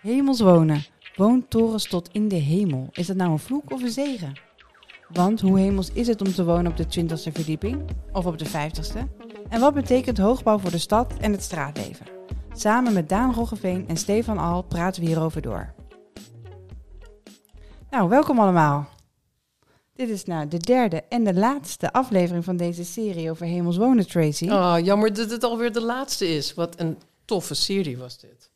Hemels wonen. Woontorens tot in de hemel. Is dat nou een vloek of een zegen? Want hoe hemels is het om te wonen op de 20ste verdieping? Of op de 50ste? En wat betekent hoogbouw voor de stad en het straatleven? Samen met Daan Roggeveen en Stefan Al praten we hierover door. Nou, welkom allemaal. Dit is nou de derde en de laatste aflevering van deze serie over hemels wonen, Tracy. Oh, jammer dat het alweer de laatste is. Wat een toffe serie was dit.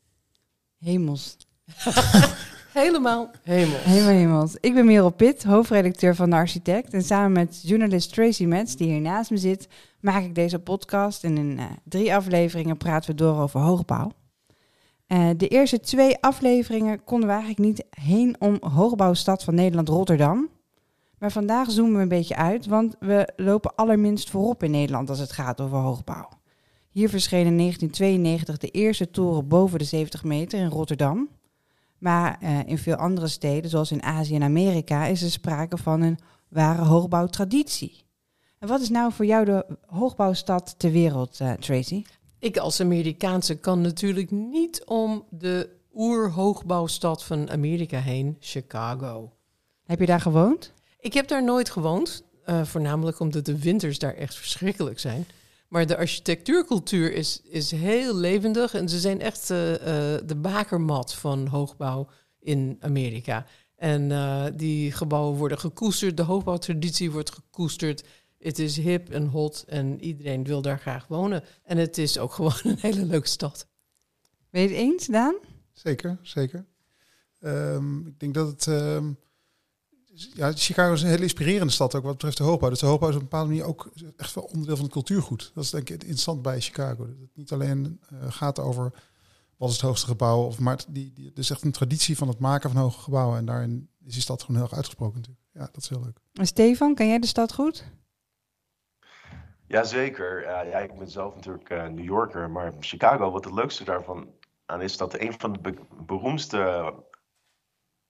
Hemels. Helemaal hemels. Helemaal hemels. Ik ben Merel Pitt, hoofdredacteur van De Architect. En samen met journalist Tracy Metz, die hier naast me zit, maak ik deze podcast. En in eh, drie afleveringen praten we door over hoogbouw. Eh, de eerste twee afleveringen konden we eigenlijk niet heen om hoogbouwstad van Nederland, Rotterdam. Maar vandaag zoomen we een beetje uit, want we lopen allerminst voorop in Nederland als het gaat over hoogbouw. Hier verscheen in 1992 de eerste toren boven de 70 meter in Rotterdam. Maar eh, in veel andere steden, zoals in Azië en Amerika, is er sprake van een ware hoogbouwtraditie. En wat is nou voor jou de hoogbouwstad ter wereld, eh, Tracy? Ik als Amerikaanse kan natuurlijk niet om de oerhoogbouwstad van Amerika heen, Chicago. Heb je daar gewoond? Ik heb daar nooit gewoond, eh, voornamelijk omdat de winters daar echt verschrikkelijk zijn. Maar de architectuurcultuur is, is heel levendig en ze zijn echt uh, uh, de bakermat van hoogbouw in Amerika. En uh, die gebouwen worden gekoesterd, de hoogbouwtraditie wordt gekoesterd. Het is hip en hot en iedereen wil daar graag wonen. En het is ook gewoon een hele leuke stad. Ben je het eens, Daan? Zeker, zeker. Um, ik denk dat het... Um, ja, Chicago is een hele inspirerende stad ook wat betreft de hoogbouw. Dus de hoogbouw is op een bepaalde manier ook echt wel onderdeel van het cultuurgoed. Dat is denk ik interessant bij Chicago. Dat het niet alleen uh, gaat over wat is het hoogste gebouw, of, maar die, die, er is echt een traditie van het maken van hoge gebouwen. En daarin is die stad gewoon heel erg uitgesproken natuurlijk. Ja, dat is heel leuk. En Stefan, ken jij de stad goed? Jazeker. Uh, ja, ik ben zelf natuurlijk uh, New Yorker, maar Chicago, wat het leukste daarvan aan is, dat een van de be beroemdste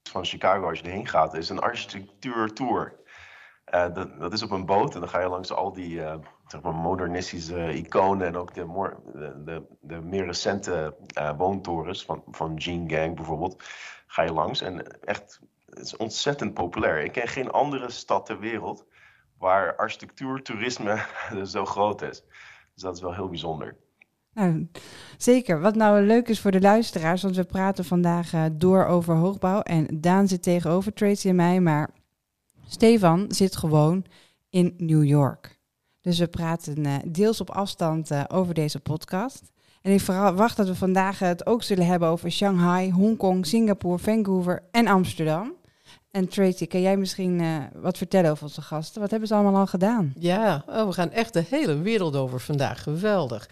van Chicago, als je erheen gaat, is een architectuurtour. Uh, dat, dat, is op een boot en dan ga je langs al die uh, zeg maar modernistische iconen en ook de, more, de, de, de, meer recente uh, woontorens van, van Jean Gang bijvoorbeeld, ga je langs. En echt, het is ontzettend populair. Ik ken geen andere stad ter wereld waar architectuurtoerisme zo groot is. Dus dat is wel heel bijzonder. Nou, zeker. Wat nou leuk is voor de luisteraars, want we praten vandaag uh, door over hoogbouw. En Daan zit tegenover Tracy en mij, maar Stefan zit gewoon in New York. Dus we praten uh, deels op afstand uh, over deze podcast. En ik verwacht dat we vandaag het ook zullen hebben over Shanghai, Hongkong, Singapore, Vancouver en Amsterdam. En Tracy, kan jij misschien wat vertellen over onze gasten? Wat hebben ze allemaal al gedaan? Ja, oh, we gaan echt de hele wereld over vandaag. Geweldig.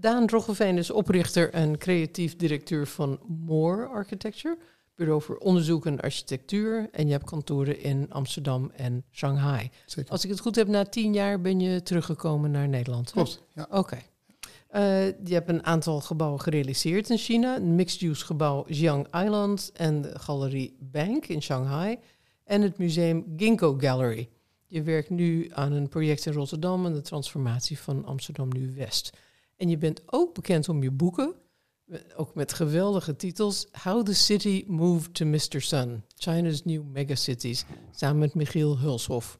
Daan Roggeveen is oprichter en creatief directeur van Moore Architecture, bureau voor onderzoek en architectuur. En je hebt kantoren in Amsterdam en Shanghai. Zeker. Als ik het goed heb, na tien jaar ben je teruggekomen naar Nederland. Klopt, ja. Oké. Okay. Uh, je hebt een aantal gebouwen gerealiseerd in China. Een mixed-use gebouw Jiang Island en de galerie Bank in Shanghai. En het museum Ginkgo Gallery. Je werkt nu aan een project in Rotterdam en de transformatie van Amsterdam Nu-West. En je bent ook bekend om je boeken, ook met geweldige titels. How the City Moved to Mr. Sun, China's New Megacities, samen met Michiel Hulshoff.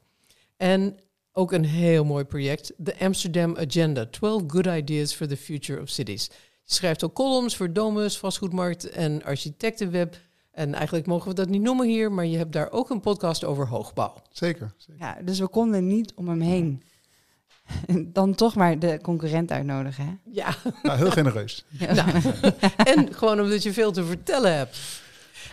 En ook een heel mooi project, The Amsterdam Agenda, 12 Good Ideas for the Future of Cities. Je schrijft ook columns voor Domus, Vastgoedmarkt en Architectenweb. En eigenlijk mogen we dat niet noemen hier, maar je hebt daar ook een podcast over hoogbouw. Zeker. zeker. Ja, dus we konden niet om hem heen dan toch maar de concurrent uitnodigen. Hè? Ja. Nou, heel genereus. Ja. Nou, en gewoon omdat je veel te vertellen hebt.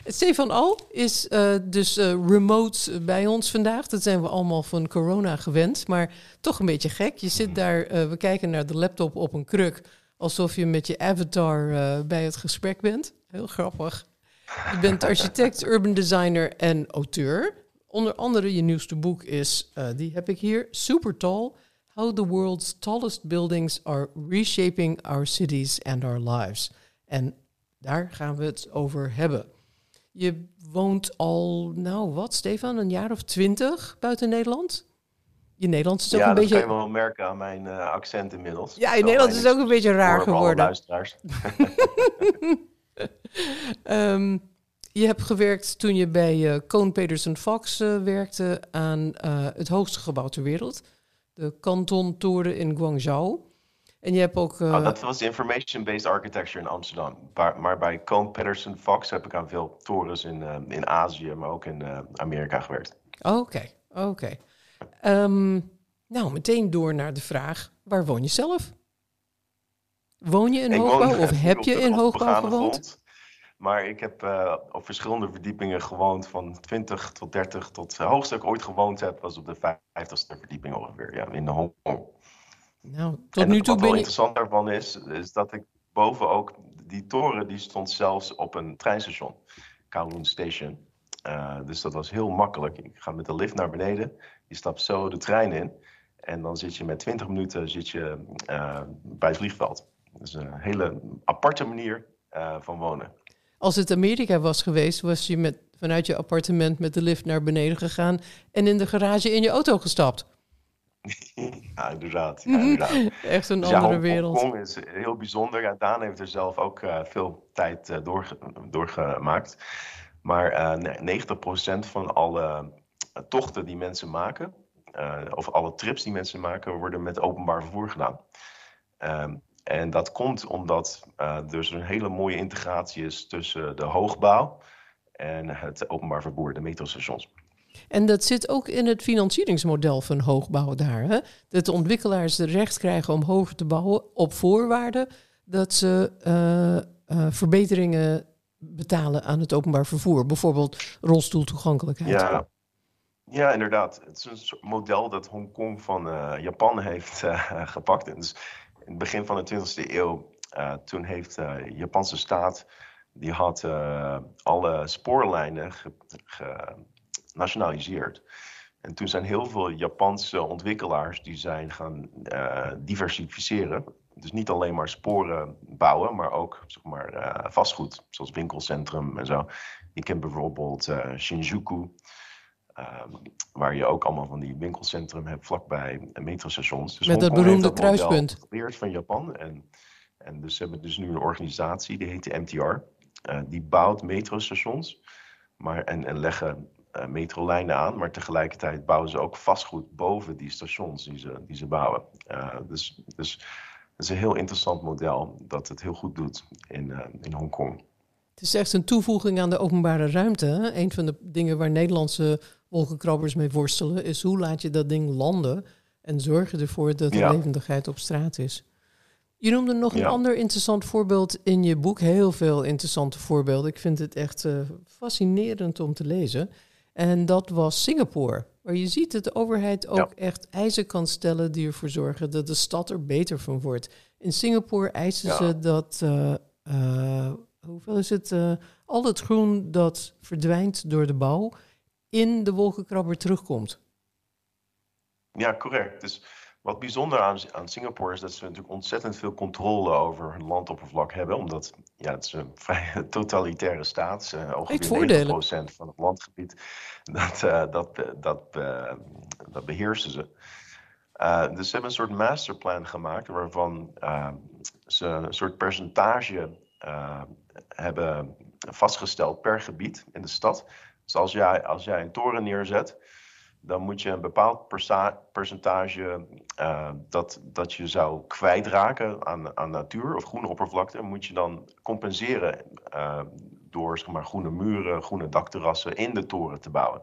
Stefan Al is uh, dus uh, remote bij ons vandaag. Dat zijn we allemaal van corona gewend, maar toch een beetje gek. Je zit daar, uh, we kijken naar de laptop op een kruk, alsof je met je avatar bij het gesprek bent. Heel grappig. Je bent architect, urban designer en auteur. Onder andere je nieuwste boek is, die heb ik hier, Super Tall How the World's Tallest Buildings Are Reshaping Our Cities and Our Lives. En daar gaan we het over hebben. Je woont al, nou wat, Stefan, een jaar of twintig buiten Nederland? Je Nederlands is ook ja, een beetje. Ja, dat kan je wel merken aan mijn uh, accent inmiddels. Ja, in Nederland is het ook een beetje raar geworden. luisteraars. Ehm, je hebt gewerkt toen je bij uh, Cohn Peterson Fox uh, werkte aan het hoogste gebouw ter wereld, de Canton Toren in Guangzhou. En je hebt ook. Oh, dat was information-based architecture in Amsterdam. Maar, maar bij Cohn Peterson Fox heb ik aan veel torens in, in Azië, maar ook in Amerika gewerkt. Oké, oké. Um, nou, meteen door naar de vraag: waar woon je zelf? Woon je in ik hoogbouw woon, of heb je in hoogbouw gewoond? Grond, maar ik heb uh, op verschillende verdiepingen gewoond, van 20 tot 30 tot het hoogste ik ooit gewoond heb, was op de 50ste verdieping ongeveer, ja, in de Hongkong. Nou, tot nu toe wat wel interessant daarvan is, is dat ik boven ook, die toren die stond zelfs op een treinstation, Kowloon Station. Uh, dus dat was heel makkelijk. Ik ga met de lift naar beneden, je stapt zo de trein in en dan zit je met 20 minuten zit je, uh, bij het vliegveld. Dat is een hele aparte manier van wonen. Als het Amerika was geweest, was je met, vanuit je appartement met de lift naar beneden gegaan en in de garage in je auto gestapt. ja, inderdaad. Ja, inderdaad. Echt een dus andere ja, wereld. Hongkong is heel bijzonder. Ja, Daan heeft er zelf ook uh, veel tijd uh, doorge doorgemaakt. Maar uh, 90% van alle tochten die mensen maken, of alle trips die mensen maken, worden met openbaar vervoer gedaan. Um, en dat komt omdat uh, er dus een hele mooie integratie is tussen de hoogbouw en het openbaar vervoer, de metrostations. En dat zit ook in het financieringsmodel van hoogbouw daar. Hè? Dat de ontwikkelaars het recht krijgen om hoger te bouwen op voorwaarde dat ze uh, uh, verbeteringen betalen aan het openbaar vervoer. Bijvoorbeeld rolstoeltoegankelijkheid. Ja, ja, inderdaad. Het is een model dat Hongkong van uh, Japan heeft gepakt. En dus in het begin van de 20e eeuw, uh, toen heeft de uh, Japanse staat, die had uh, alle spoorlijnen genationaliseerd. En toen zijn heel veel Japanse ontwikkelaars die zijn gaan diversificeren. Dus niet alleen maar sporen bouwen, maar ook zeg maar, vastgoed, zoals winkelcentrum en zo. Je kent bijvoorbeeld Shinjuku, Um, waar je ook allemaal van die winkelcentrum hebt vlakbij metrostations. Dus Met dat beroemde dat kruispunt. geleerd van Japan. En, en dus hebben dus nu een organisatie, die heet de MTR. Uh, die bouwt metrostations maar, en, en leggen uh, metrolijnen aan. Maar tegelijkertijd bouwen ze ook vastgoed boven die stations die ze, die ze bouwen. Uh, dus, dus het is een heel interessant model dat het heel goed doet in, in Hongkong. Het is echt een toevoeging aan de openbare ruimte. Een van de dingen waar Nederlandse wolkenkrabbers mee worstelen, is hoe laat je dat ding landen en zorg je ervoor dat de ja. levendigheid op straat is. Je noemde nog een ja. ander interessant voorbeeld in je boek. Heel veel interessante voorbeelden. Ik vind het echt uh, fascinerend om te lezen. En dat was Singapore. Waar je ziet dat de overheid ook ja. echt eisen kan stellen die ervoor zorgen dat de stad er beter van wordt. In Singapore eisen ze dat, uh, uh, hoeveel is het, al het groen dat verdwijnt door de bouw, in de wolkenkrabber terugkomt. Ja, correct. Dus wat bijzonder aan, aan Singapore is dat ze natuurlijk ontzettend veel controle over hun landoppervlak hebben. Omdat ja, het is een vrij totalitaire staat. Uh, ongeveer 90% van het landgebied, dat, uh, dat, dat, uh, dat beheersen ze. dus ze hebben een soort masterplan gemaakt waarvan ze een soort percentage hebben vastgesteld per gebied in de stad. Dus als jij, als jij een toren neerzet, dan moet je een bepaald percentage uh, dat, dat je zou kwijtraken aan, aan natuur of groene oppervlakte, moet je dan compenseren uh, door zeg maar, groene muren, groene dakterrassen in de toren te bouwen.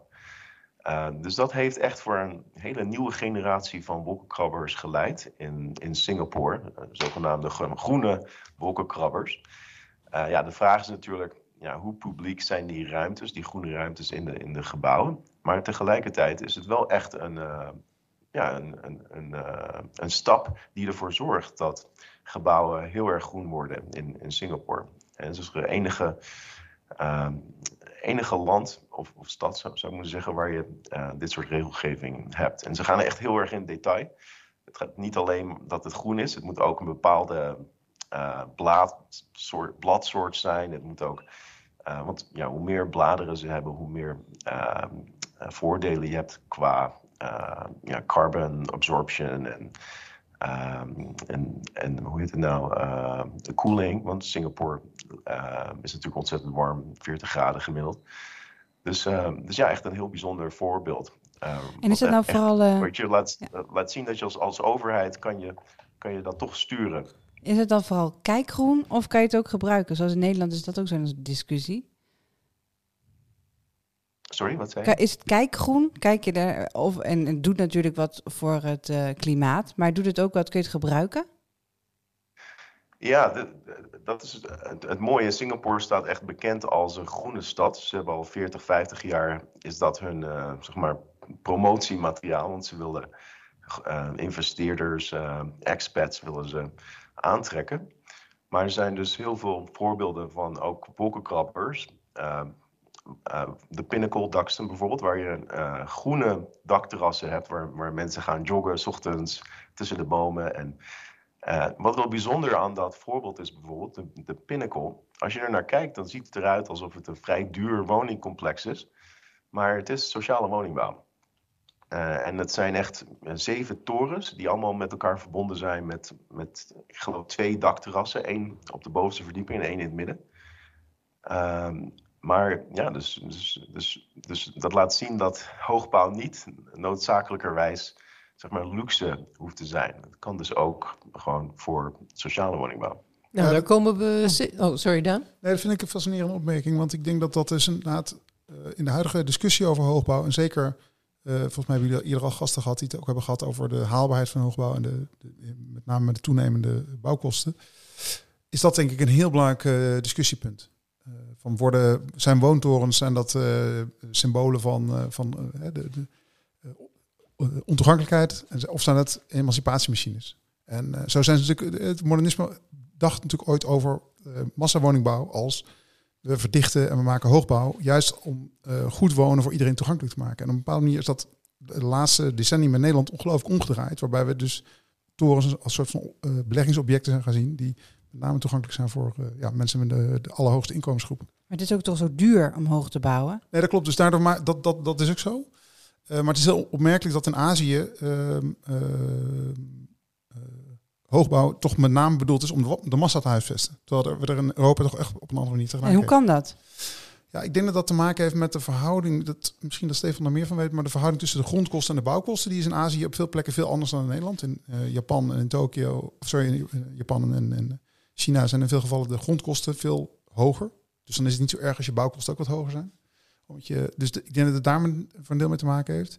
Uh, dus dat heeft echt voor een hele nieuwe generatie van wolkenkrabbers geleid in, in Singapore, zogenaamde groene wolkenkrabbers. Ja, de vraag is natuurlijk, ja, hoe publiek zijn die ruimtes, die groene ruimtes in de, in de gebouwen. Maar tegelijkertijd is het wel echt een, uh, ja, een, een, een, uh, een stap die ervoor zorgt dat gebouwen heel erg groen worden in, in Singapore. En het is het enige, enige land of, of stad, zou, ik moeten zeggen, waar je dit soort regelgeving hebt. En ze gaan echt heel erg in detail. Het gaat niet alleen dat het groen is, het moet ook een bepaalde uh, blaadsoort, bladsoort zijn. Het moet ook uh, want ja, hoe meer bladeren ze hebben, hoe meer uh, voordelen je hebt qua ja, carbon absorption en Ehm, en, en hoe heet het nou? De koeling, want Singapore is natuurlijk ontzettend warm, 40 graden gemiddeld. Dus, dus ja, echt een heel bijzonder voorbeeld. en is dat nou vooral... Je laat, laat zien dat je als, als overheid kan je, kan je dat toch sturen. Is het dan vooral kijkgroen of kan je het ook gebruiken? Zoals in Nederland is dat ook zo'n discussie. Sorry, wat zei je? Is het kijkgroen? Kijk je er of en het doet natuurlijk wat voor het uh, klimaat, maar doet het ook wat? Kun je het gebruiken? Ja, de, dat is het, het, mooie. Singapore staat echt bekend als een groene stad. Ze hebben al 40, 50 jaar is dat hun uh, zeg maar promotiemateriaal, want ze willen uh, investeerders, expats willen ze aantrekken. Maar er zijn dus heel veel voorbeelden van ook wolkenkrabbers. Uh, uh, de Pinnacle Daxton bijvoorbeeld, waar je uh, groene dakterrassen hebt, waar, waar mensen gaan joggen s ochtends tussen de bomen. En uh, wat wel bijzonder aan dat voorbeeld is bijvoorbeeld, de, de Pinnacle. Als je er naar kijkt, dan ziet het eruit alsof het een vrij duur woningcomplex is. Maar het is sociale woningbouw. Uh, en het zijn echt zeven torens die allemaal met elkaar verbonden zijn met, met ik geloof, twee dakterrassen. één op de bovenste verdieping en één in het midden. Uh, maar ja, dus, dus, dus, dus dat laat zien dat hoogbouw niet noodzakelijkerwijs zeg maar, luxe hoeft te zijn. Het kan dus ook gewoon voor sociale woningbouw. Nou, daar komen we. Oh, sorry, Dan. Nee, dat vind ik een fascinerende opmerking. Want ik denk dat dat is inderdaad uh, in de huidige discussie over hoogbouw. En zeker, uh, volgens mij hebben jullie eerder al gasten gehad die het ook hebben gehad over de haalbaarheid van hoogbouw. En de, met name de toenemende bouwkosten. Is dat denk ik een heel belangrijk uh, discussiepunt. Uh, van worden, zijn woontorens, zijn dat symbolen van, van de, de ontoegankelijkheid? Of zijn het emancipatiemachines? En zo zijn ze natuurlijk, het modernisme dacht natuurlijk ooit over massawoningbouw als we verdichten en we maken hoogbouw, juist om goed wonen voor iedereen toegankelijk te maken. En op een bepaalde manier is dat de laatste decennium in Nederland ongelooflijk omgedraaid, waarbij we dus torens als soort van beleggingsobjecten zijn gaan zien die met name toegankelijk zijn voor uh, ja, mensen met de, de allerhoogste inkomensgroepen. Maar het is ook toch zo duur om hoog te bouwen? Nee, dat klopt. Dus daardoor, maar dat, dat, dat is ook zo. Maar het is heel opmerkelijk dat in Azië uh, hoogbouw toch met name bedoeld is om de, massa te huisvesten. Terwijl we er in Europa toch echt op een andere manier te En hoe kan dat? Ja, ik denk dat dat te maken heeft met de verhouding, dat, misschien dat Stefan er meer van weet, maar de verhouding tussen de grondkosten en de bouwkosten, die is in Azië op veel plekken veel anders dan in Nederland. In Japan en in Tokio, of sorry, in Japan en, en China zijn in veel gevallen de grondkosten veel hoger. Dus dan is het niet zo erg als je bouwkosten ook wat hoger zijn. Omdat je, dus de, ik denk dat het daar voor een deel mee te maken heeft.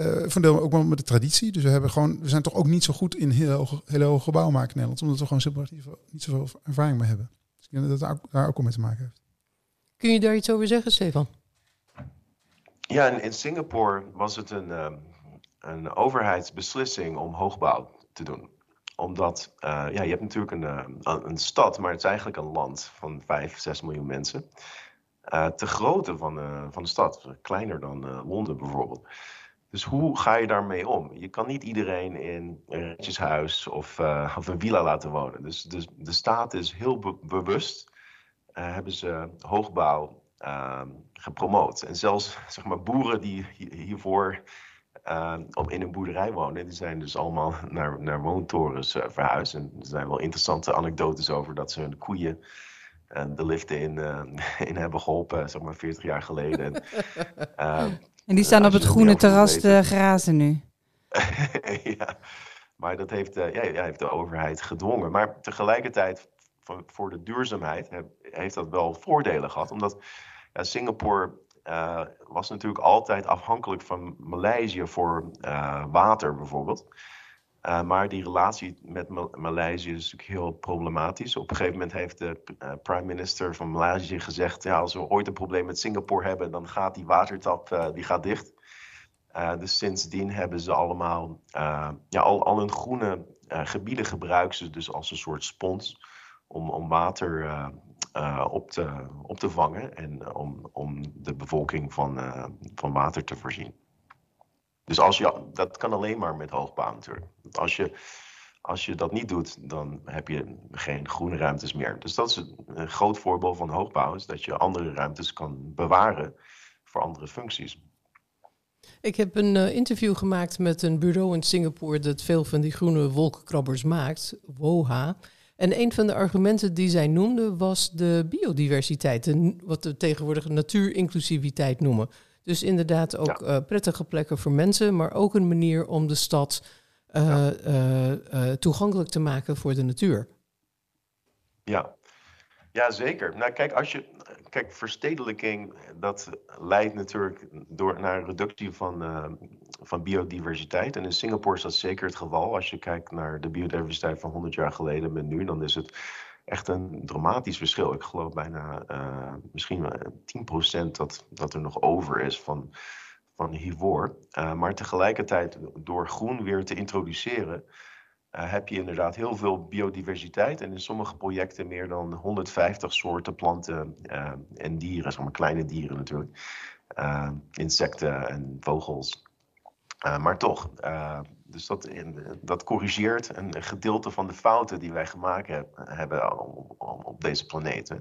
Uh, een deel ook wel met de traditie. Dus we, hebben gewoon, we zijn toch ook niet zo goed in heel hoge, hele hoge gebouwen maken in Nederland. Omdat we gewoon simpelweg niet, niet zoveel ervaring mee hebben. Dus ik denk dat het daar, daar ook wel mee te maken heeft. Kun je daar iets over zeggen, Stefan? Ja, in, in Singapore was het een, um, een overheidsbeslissing om hoogbouw te doen omdat uh, ja, je hebt natuurlijk een, uh, een stad, maar het is eigenlijk een land van 5, 6 miljoen mensen. Uh, te grootte van, van de stad, kleiner dan Londen bijvoorbeeld. Dus hoe ga je daarmee om? Je kan niet iedereen in een rijtjeshuis of, of een villa laten wonen. Dus, dus de staat is heel be bewust, hebben ze hoogbouw ehm, gepromoot. En zelfs zeg maar, boeren die hiervoor uh, op in een boerderij wonen. Die zijn dus allemaal naar, naar woontorens uh, verhuisd. En er zijn wel interessante anekdotes over dat ze hun koeien uh, de lift in, in hebben geholpen, zeg maar 40 jaar geleden. en, en die staan op het groene terras te grazen nu. ja, maar dat heeft, ja, ja, heeft de overheid gedwongen. Maar tegelijkertijd, voor, de duurzaamheid, heeft dat wel voordelen gehad. Omdat ja, Singapore uh, was natuurlijk altijd afhankelijk van Maleisië voor uh, water bijvoorbeeld. Uh, maar die relatie met Ma Maleisië is natuurlijk heel problematisch. Op een gegeven moment heeft de prime minister van Maleisië gezegd: ja, als we ooit een probleem met Singapore hebben, dan gaat die watertap die gaat dicht. dus sindsdien hebben ze allemaal ja, al, al hun groene gebieden gebruiken ze dus als een soort spons om, om water uh, op, te, op te vangen en uh, om, om de bevolking van, uh, van water te voorzien. Dus als je, dat kan alleen maar met hoogbouw natuurlijk. Als je, als je dat niet doet, dan heb je geen groene ruimtes meer. Dus dat is een groot voorbeeld van hoogbouw, is dat je andere ruimtes kan bewaren voor andere functies. Ik heb een uh, interview gemaakt met een bureau in Singapore dat veel van die groene wolkenkrabbers maakt, WOHA. En een van de argumenten die zij noemde was de biodiversiteit, wat we tegenwoordig natuurinclusiviteit noemen. Dus inderdaad ook ja. uh, prettige plekken voor mensen, maar ook een manier om de stad uh, ja. toegankelijk te maken voor de natuur. Ja, ja, zeker. Nou, kijk, als je, kijk, verstedelijking, dat leidt natuurlijk door, naar een reductie van, uh, van biodiversiteit. En in Singapore is dat zeker het geval. Als je kijkt naar de biodiversiteit van 100 jaar geleden met nu, dan is het echt een dramatisch verschil. Ik geloof bijna uh, misschien 10% dat, dat er nog over is van, van hiervoor. Uh, maar tegelijkertijd, door groen weer te introduceren, uh, heb je inderdaad heel veel biodiversiteit. En in sommige projecten meer dan 150 soorten planten en dieren, zeg maar kleine dieren natuurlijk. Insecten en vogels. maar toch, dus dat, in, dat corrigeert een gedeelte van de fouten die wij gemaakt heb, hebben op, deze planeet.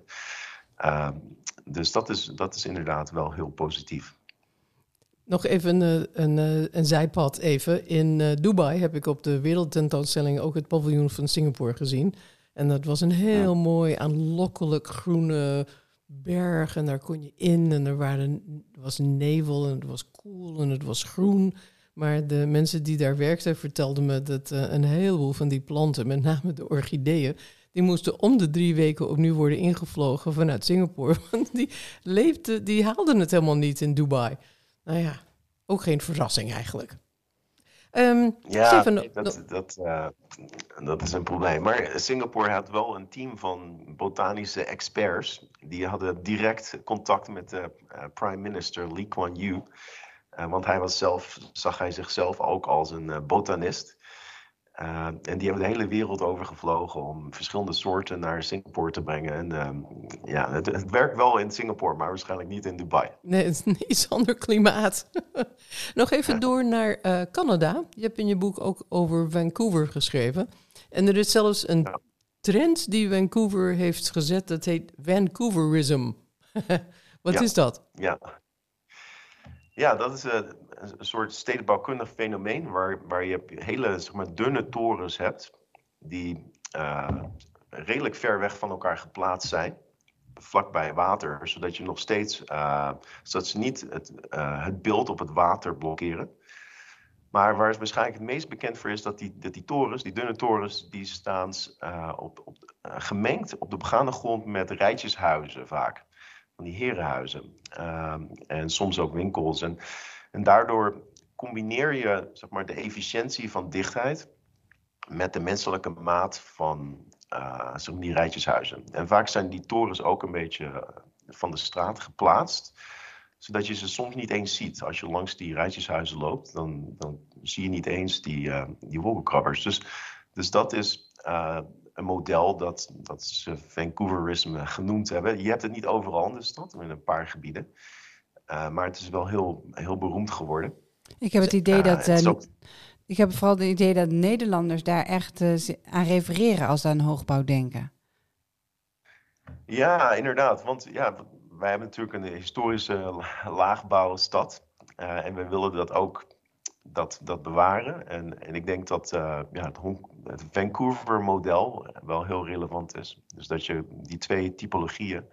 dus dat is, dat is inderdaad wel heel positief. Nog even een, een, een zijpad even. In Dubai heb ik op de wereldtentoonstelling ook het paviljoen van Singapore gezien. En dat was een heel mooi, aanlokkelijk groene berg. En daar kon je in en er waren, was nevel en het was koel en het was groen. Maar de mensen die daar werkten vertelden me dat uh, een heleboel van die planten, met name de orchideeën, die moesten om de drie weken opnieuw worden ingevlogen vanuit Singapore. Want die leefden, die haalden het helemaal niet in Dubai. Nou ja, ook geen verrassing eigenlijk. Um, ja, nee, dat, dat, uh, dat is een probleem. Maar Singapore had wel een team van botanische experts. Die hadden direct contact met de uh, prime minister Lee Kuan Yew. Uh, want hij was zelf, zag hij zichzelf ook als een botanist. Uh, en die hebben de hele wereld over gevlogen om verschillende soorten naar Singapore te brengen. En uh, ja, het, het, werkt wel in Singapore, maar waarschijnlijk niet in Dubai. Nee, het is een iets ander klimaat. Nog even door naar uh, Canada. Je hebt in je boek ook over Vancouver geschreven. En er is zelfs een ja. trend die Vancouver heeft gezet, dat heet Vancouverism. Wat ja. is dat? Ja, ja dat is een soort stedenbouwkundig fenomeen waar, waar je hele zeg maar, dunne torens hebt die uh, redelijk ver weg van elkaar geplaatst zijn, vlakbij water, zodat je nog steeds, uh, zodat ze niet het, het beeld op het water blokkeren. Maar waar het waarschijnlijk het meest bekend voor is, dat die, dat die torens, die dunne torens, die staan op, op, gemengd op de begane grond met rijtjeshuizen vaak. Van die herenhuizen. en soms ook winkels. En en daardoor combineer je zeg maar, de efficiëntie van dichtheid met de menselijke maat van uh, die rijtjeshuizen. En vaak zijn die torens ook een beetje eh, van de straat geplaatst, zodat je ze soms niet eens ziet. Als je langs die rijtjeshuizen loopt, dan, dan zie je niet eens die, uh, die wolkenkrabbers. Dus, dus dat is een model dat, dat ze Vancouverisme genoemd hebben. Je hebt het niet overal in de stad, in een paar gebieden. Uh, maar het is wel heel, heel beroemd geworden. Ik heb het idee uh, dat. Ook... Ik heb vooral het idee dat Nederlanders daar echt uh, aan refereren als ze aan hoogbouw denken. Ja, inderdaad. Want ja, wij hebben natuurlijk een historische laagbouwstad. en we willen dat ook dat, dat bewaren. En, en ik denk dat ja, het, het Vancouver-model wel heel relevant is. Dus dat je die twee typologieën,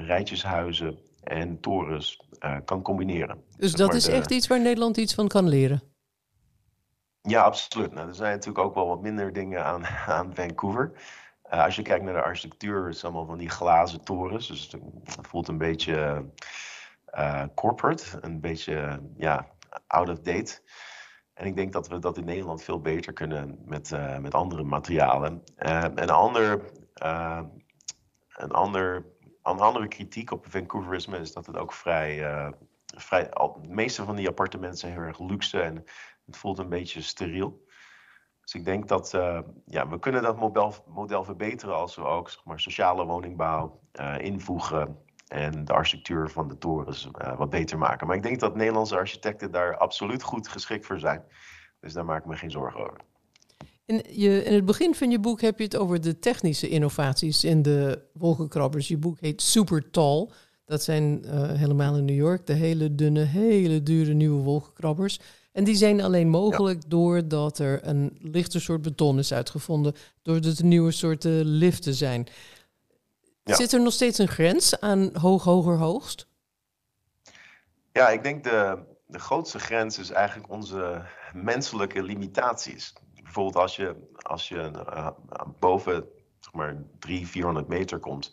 rijtjeshuizen en torens uh, kan combineren. Dus dat is de... echt iets waar Nederland iets van kan leren? Ja, absoluut. Nou, er zijn natuurlijk ook wel wat minder dingen aan, aan Vancouver. Als je kijkt naar de architectuur, het is allemaal van die glazen torens. Dus het voelt een beetje uh, corporate, een beetje ja, out of date. En ik denk dat we dat in Nederland veel beter kunnen met, uh, met andere materialen. een ander, een ander een andere kritiek op Vancouverisme is dat het ook vrij. Uh, vrij al, de meeste van die appartementen zijn heel erg luxe en het voelt een beetje steriel. Dus ik denk dat uh, ja, we kunnen dat model, model verbeteren als we ook zeg maar, sociale woningbouw invoegen en de architectuur van de torens wat beter maken. Maar ik denk dat Nederlandse architecten daar absoluut goed geschikt voor zijn. Dus daar maak ik me geen zorgen over. In, je, in het begin van je boek heb je het over de technische innovaties in de wolkenkrabbers. Je boek heet Super Tall. Dat zijn eh, helemaal in New York de hele dunne, hele dure nieuwe wolkenkrabbers. En die zijn alleen mogelijk doordat er een lichter soort beton is uitgevonden. Doordat er nieuwe soorten liften zijn. Ja. Zit er nog steeds een grens aan hoog, hoger, hoogst? Ja, ik denk de, de grootste grens is eigenlijk onze menselijke limitaties. Bijvoorbeeld als je, als je eh, boven zeg maar 300, 400 meter komt,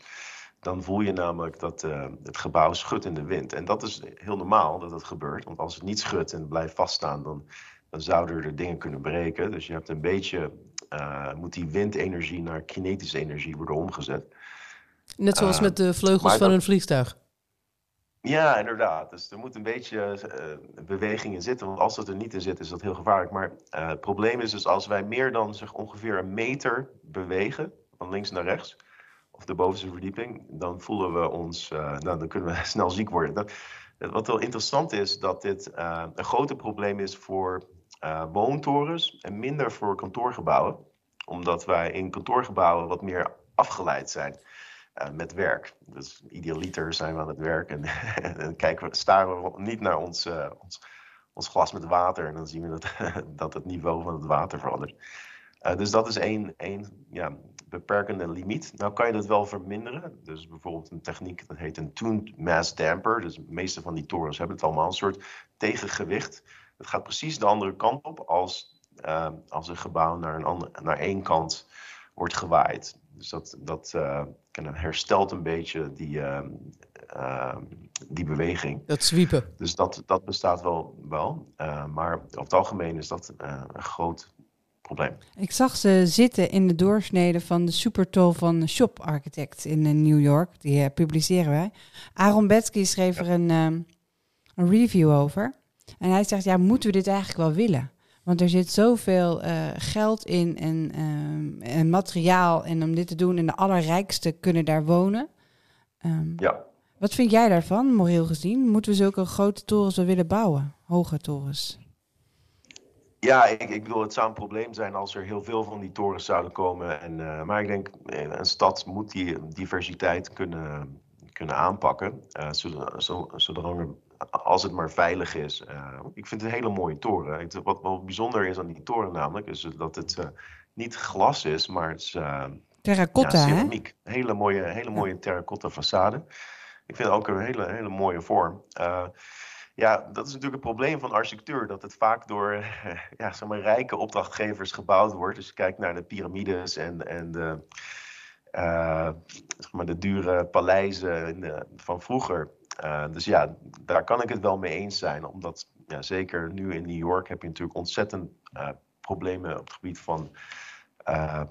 dan voel je namelijk dat eh, het gebouw schudt in de wind. En dat is heel normaal dat het gebeurt, want als het niet schudt en het blijft vaststaan, dan, dan zouden er dingen kunnen breken. Dus je hebt een beetje, eh, moet die windenergie naar kinetische energie worden omgezet. Net zoals Eh, met de vleugels van dat- een vliegtuig. Ja, inderdaad. Dus er moet een beetje eh, beweging in zitten. Want als dat er niet in zit, is dat heel gevaarlijk. Maar eh, het probleem is dus als wij meer dan zeg, ongeveer een meter bewegen, van links naar rechts, of de bovenste verdieping, dan voelen we ons, eh, nou, dan kunnen we snel ziek worden. Dat, wat wel interessant is, dat dit een groter probleem is voor woontorens en minder voor kantoorgebouwen. Omdat wij in kantoorgebouwen wat meer afgeleid zijn met werk. Dus idealiter zijn we aan het werk en, en kijken staren we niet naar ons, eh, ons, ons glas met water en dan zien we dat, dat het niveau van het water verandert. Eh, dus dat is één, één ja, beperkende limiet. Nou kan je dat wel verminderen. Dus bijvoorbeeld een techniek dat heet een tuned mass damper. Dus de meeste van die torens hebben het allemaal een soort tegengewicht. Het gaat precies de andere kant op als, eh, als een gebouw naar, een ander, naar één kant wordt gewaaid. Dus dat, dat eh, herstelt een beetje die, eh, eh, die beweging. Dat zwiepen. Dus dat, dat bestaat wel. wel. Eh, maar over het algemeen is dat eh, een groot probleem. Ik zag ze zitten in de doorsnede van de supertol van Shop Architect in New York. Die publiceren wij. Aaron Betsky schreef er een, ehm, een review over. En hij zegt, ja, moeten we dit eigenlijk wel willen? Want er zit zoveel eh, geld in en, ehm, en materiaal en om dit te doen. En de allerrijkste kunnen daar wonen. Ehm, Ja. Wat vind jij daarvan, moreel gezien? Moeten we zulke grote torens wel willen bouwen? Hoge torens? Ja, ik, ik bedoel, het zou een probleem zijn als er heel veel van die torens zouden komen. En, eh, maar ik denk, eh, een stad moet die diversiteit kunnen, kunnen aanpakken. zodat, zolang er, als het maar veilig is. Eh, ik vind het een hele mooie toren. Ik, wat wel bijzonder is aan die toren namelijk, is dat het eh, niet glas is, maar het is eh, Terracotta, ja, hè? Hele mooie, hele mooie terracotta façade. Ik vind het ook een hele, hele mooie vorm. Ja, dat is natuurlijk het probleem van architectuur. Dat het vaak door ja, zeg maar, rijke opdrachtgevers gebouwd wordt. Dus je kijkt naar de piramides en, en de, zeg maar de dure paleizen de- van vroeger. Eh, dus ja, daar kan ik het wel mee eens zijn. Omdat ja, zeker nu in New York heb je natuurlijk ontzettend eh, problemen op het gebied van eh,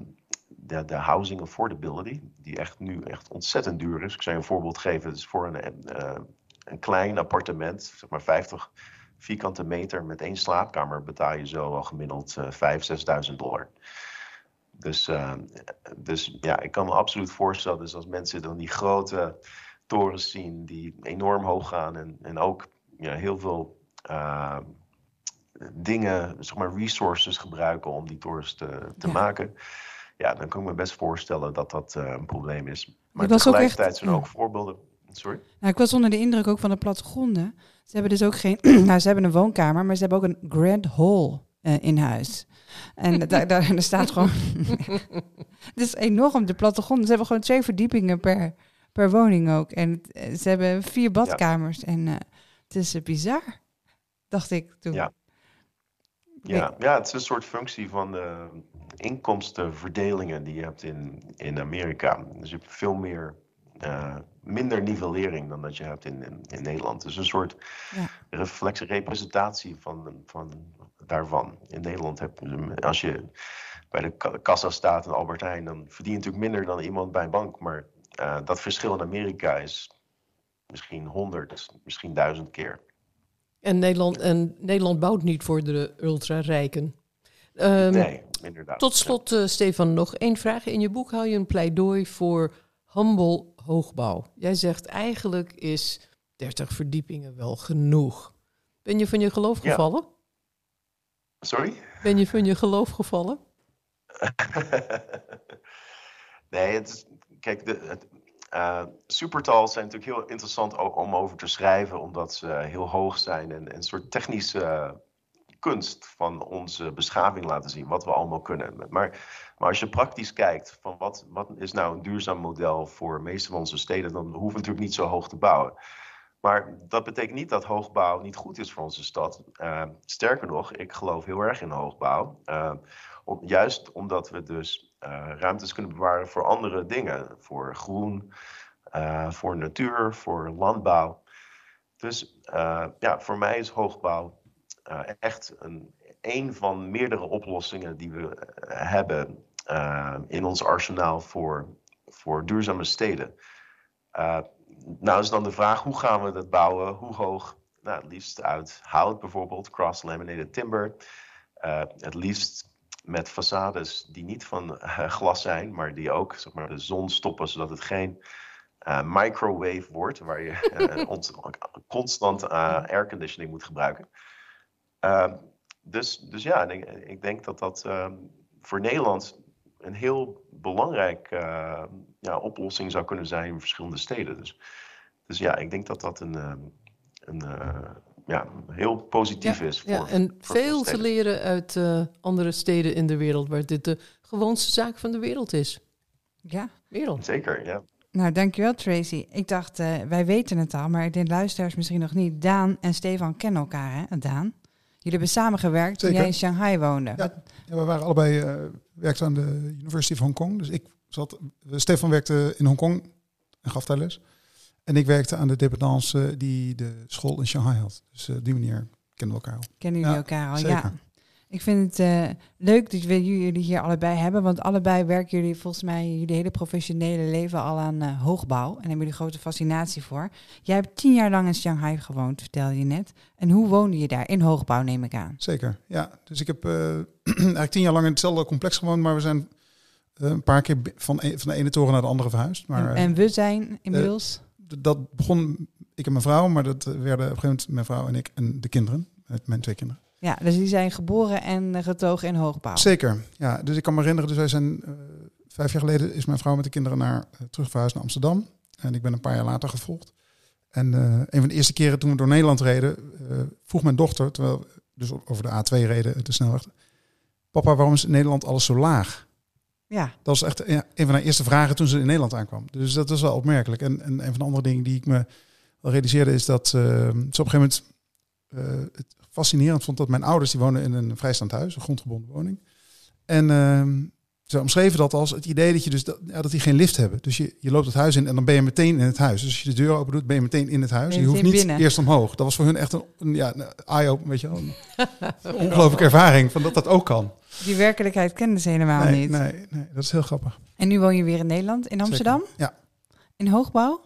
de, de housing affordability. Die echt nu echt ontzettend duur is. Ik zou je een voorbeeld geven. Dus voor een, een klein appartement, zeg maar 50 vierkante meter met één slaapkamer, betaal je zo al gemiddeld eh 5.000, 6.000 dollar. Dus, dus ja, ik kan me absoluut voorstellen, dus als mensen dan die grote torens zien die enorm hoog gaan en, en ook ja, heel veel eh, dingen, zeg maar resources gebruiken om die torens te, te Ja. maken. Ja, dan kan ik me best voorstellen dat dat eh, een probleem is. Maar tegelijkertijd echt- zijn ook voorbeelden. Sorry? Nou, ik was onder de indruk ook van de plattegronden. Ze hebben dus ook geen. nou, ze hebben een woonkamer, maar ze hebben ook een grand hall eh, in huis. En daar, daar, daar staat gewoon. Het is enorm, de plattegrond. Ze hebben gewoon twee verdiepingen per, per woning ook. En het- eh, ze hebben vier badkamers. En eh, het is eh, bizar, dacht ik toen. Ja. Ja, ja, het is een soort functie van de inkomstenverdelingen die je hebt in, in Amerika. Dus je hebt veel meer, minder nivellering dan dat je hebt in, in, in Nederland. Dus een soort Ja. reflex, representatie van, van daarvan. In Nederland heb je, als je bij de ka- kassa staat in Albert Heijn, dan verdien je natuurlijk minder dan iemand bij een bank. Maar eh, dat verschil in Amerika is misschien honderd, misschien duizend keer. En Nederland, en Nederland bouwt niet voor de ultra-rijken. Ehm, nee, inderdaad. Tot slot, eh, Stefan, nog één vraag. In je boek hou je een pleidooi voor humble hoogbouw. Jij zegt eigenlijk is 30 verdiepingen wel genoeg. Ben je van je geloof Ja. gevallen? Sorry? Ben je van je geloof gevallen? nee, het is, kijk, de, het, supertals zijn natuurlijk heel interessant om over te schrijven, omdat ze heel hoog zijn en, een soort technische kunst van onze beschaving laten zien, wat we allemaal kunnen. Maar, maar als je praktisch kijkt van wat, wat is nou een duurzaam model voor de meeste van onze steden, dan hoeven we natuurlijk niet zo hoog te bouwen. Maar dat betekent niet dat hoogbouw niet goed is voor onze stad. Uh, sterker nog, ik geloof heel erg in hoogbouw. Om, juist omdat we dus ruimtes kunnen bewaren voor andere dingen. Voor groen, voor natuur, voor landbouw. Dus ja, voor mij is hoogbouw echt een, van meerdere oplossingen die we hebben in ons arsenaal voor, voor duurzame steden nou is dan de vraag, hoe gaan we dat bouwen? Hoe hoog? Nou, het liefst uit hout bijvoorbeeld, cross-laminated timber. Het liefst met façades die niet van uh, glas zijn, maar die ook zeg maar, de zon stoppen, zodat het geen uh, microwave wordt, waar je constant airconditioning moet gebruiken. Ehm, dus, dus ja, ik, ik denk dat dat ehm, voor Nederland een heel belangrijk ja, oplossing zou kunnen zijn in verschillende steden. Dus dus ja, ik denk dat dat een, ehm, een uh, ja, heel positief is. Voor, ja, en veel te leren uit uh, andere steden in de wereld, waar dit de gewoonste zaak van de wereld is. Ja, wereld. Zeker, ja. Nou, dankjewel Tracy. Ik dacht, uh, wij weten het al, maar de luisteraars misschien nog niet. Daan en Stefan kennen elkaar, hè? Daan? Jullie hebben samengewerkt toen jij in Shanghai woonde. Ja, ja we waren allebei uh, werkten aan de University of Hong Kong. Dus ik zat, Stefan werkte in Hongkong en gaf daar les. En ik werkte aan de dependance die de school in Shanghai had. Dus uh, die manier kennen we elkaar al. Kennen jullie elkaar al, ja. Ik vind het uh, leuk dat jullie hier allebei hebben, want allebei werken jullie volgens mij jullie hele professionele leven al aan uh, hoogbouw en hebben jullie grote fascinatie voor. Jij hebt tien jaar lang in Shanghai gewoond, vertelde je net. En hoe woonde je daar? In hoogbouw neem ik aan. Zeker, ja. Dus ik heb eigenlijk tien jaar lang in hetzelfde complex gewoond, maar we zijn een paar keer van, een, van de ene toren naar de andere verhuisd. Maar, en, en we zijn inmiddels? Dat begon ik en mijn vrouw, maar dat werden op een gegeven moment mijn vrouw en ik en de kinderen, mijn twee kinderen. Ja, dus die zijn geboren en getogen in Hoogbouw. Zeker, ja. Dus ik kan me herinneren, dus wij zijn uh, vijf jaar geleden is mijn vrouw met de kinderen naar uh, terug verhuisd naar Amsterdam. En ik ben een paar jaar later gevolgd. En uh, een van de eerste keren toen we door Nederland reden, vroeg mijn dochter, terwijl we dus over de A2 reden, de snelweg, papa, waarom is in Nederland alles zo laag? Ja. Dat was echt een van haar eerste vragen toen ze in Nederland aankwam. Dus dat was wel opmerkelijk. En, en een van de andere dingen die ik me wel realiseerde is dat uh, ze op een gegeven moment uh, het fascinerend vond dat mijn ouders die wonen in een vrijstaand huis, een grondgebonden woning. En uh, ze omschreven dat als het idee dat je dus dat, ja, dat die geen lift hebben. Dus je, je loopt het huis in en dan ben je meteen in het huis. Dus als je de deur open doet, ben je meteen in het huis. Je, je hoeft niet binnen. eerst omhoog. Dat was voor hun echt een, een ja, een eye-open, weet je wel. Ongelooflijke ervaring van dat dat ook kan. Die werkelijkheid kenden ze helemaal nee, niet. Nee, nee, dat is heel grappig. En nu woon je weer in Nederland, in Amsterdam? Zeker. Ja. In hoogbouw?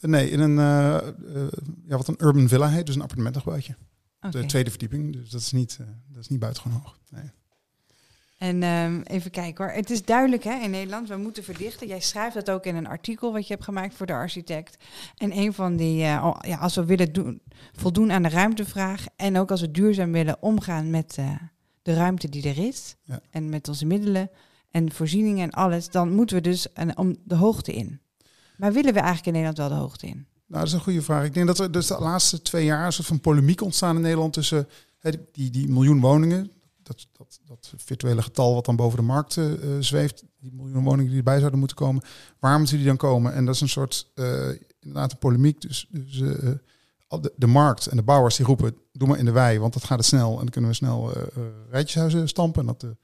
Nee, in een, uh, uh, ja, wat een urban villa heet, dus een appartementengebouwtje. Okay. De tweede verdieping, dus dat is niet, uh, dat is niet buitengewoon hoog. Nee. En um, even kijken hoor. Het is duidelijk hè, in Nederland, we moeten verdichten. Jij schrijft dat ook in een artikel wat je hebt gemaakt voor de architect. En een van die, uh, ja, als we willen doen, voldoen aan de ruimtevraag en ook als we duurzaam willen omgaan met uh, de ruimte die er is ja. en met onze middelen en voorzieningen en alles, dan moeten we dus een, om de hoogte in. Maar willen we eigenlijk in Nederland wel de hoogte in? Nou, dat is een goede vraag. Ik denk dat er dus de laatste twee jaar een soort van polemiek ontstaan in Nederland tussen die, die miljoen woningen, dat, dat, dat virtuele getal wat dan boven de markt uh, zweeft, die miljoen woningen die erbij zouden moeten komen, waar moeten die dan komen? En dat is een soort, uh, inderdaad, een polemiek. Dus, dus de, de, markt en de bouwers die roepen, doe maar in de wei, want dat gaat het snel. En dan kunnen we snel rijtjeshuizen stampen. En, dat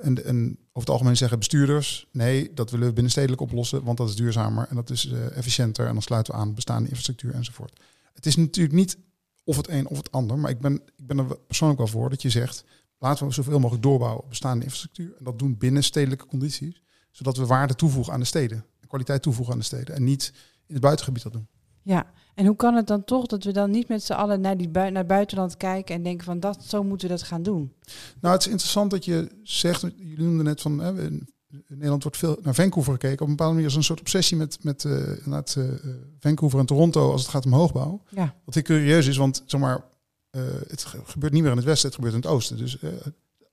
en, en over het algemeen zeggen bestuurders, nee, dat willen we binnenstedelijk oplossen, want dat is duurzamer en dat is efficiënter. En dan sluiten we aan bestaande infrastructuur enzovoort. Het is natuurlijk niet of het een of het ander. Maar ik ben, ik ben er persoonlijk wel voor dat je zegt, laten we zoveel mogelijk doorbouwen op bestaande infrastructuur. En dat doen binnen stedelijke condities. Zodat we waarde toevoegen aan de steden. Kwaliteit toevoegen aan de steden. En niet in het buitengebied dat doen. Ja, en hoe kan het dan toch dat we dan niet met z'n allen naar, die bui naar buitenland kijken en denken van dat, zo moeten we dat gaan doen? Nou, het is interessant dat je zegt, jullie noemden net van, hè, in Nederland wordt veel naar Vancouver gekeken. Op een bepaalde manier is een soort obsessie met, met uh, uh, Vancouver en Toronto als het gaat om hoogbouw. Ja. Wat heel curieus is, want zeg maar, uh, het gebeurt niet meer in het westen, het gebeurt in het oosten. Dus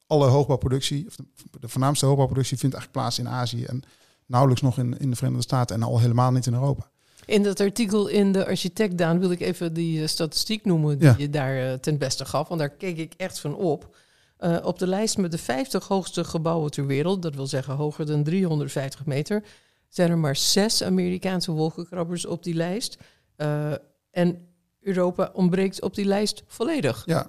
alle hoogbouwproductie, of de, voornaamste hoogbouwproductie vindt eigenlijk plaats in Azië en nauwelijks nog in, in de Verenigde Staten en al helemaal niet in Europa. In dat artikel in de Architect, Daan, wil ik even die uh, statistiek noemen die Ja. je daar ten beste gaf. Want daar keek ik echt van op. Op de lijst met de 50 hoogste gebouwen ter wereld, dat wil zeggen hoger dan 350 meter, zijn er maar zes Amerikaanse wolkenkrabbers op die lijst. En Europa ontbreekt op die lijst volledig. Ja.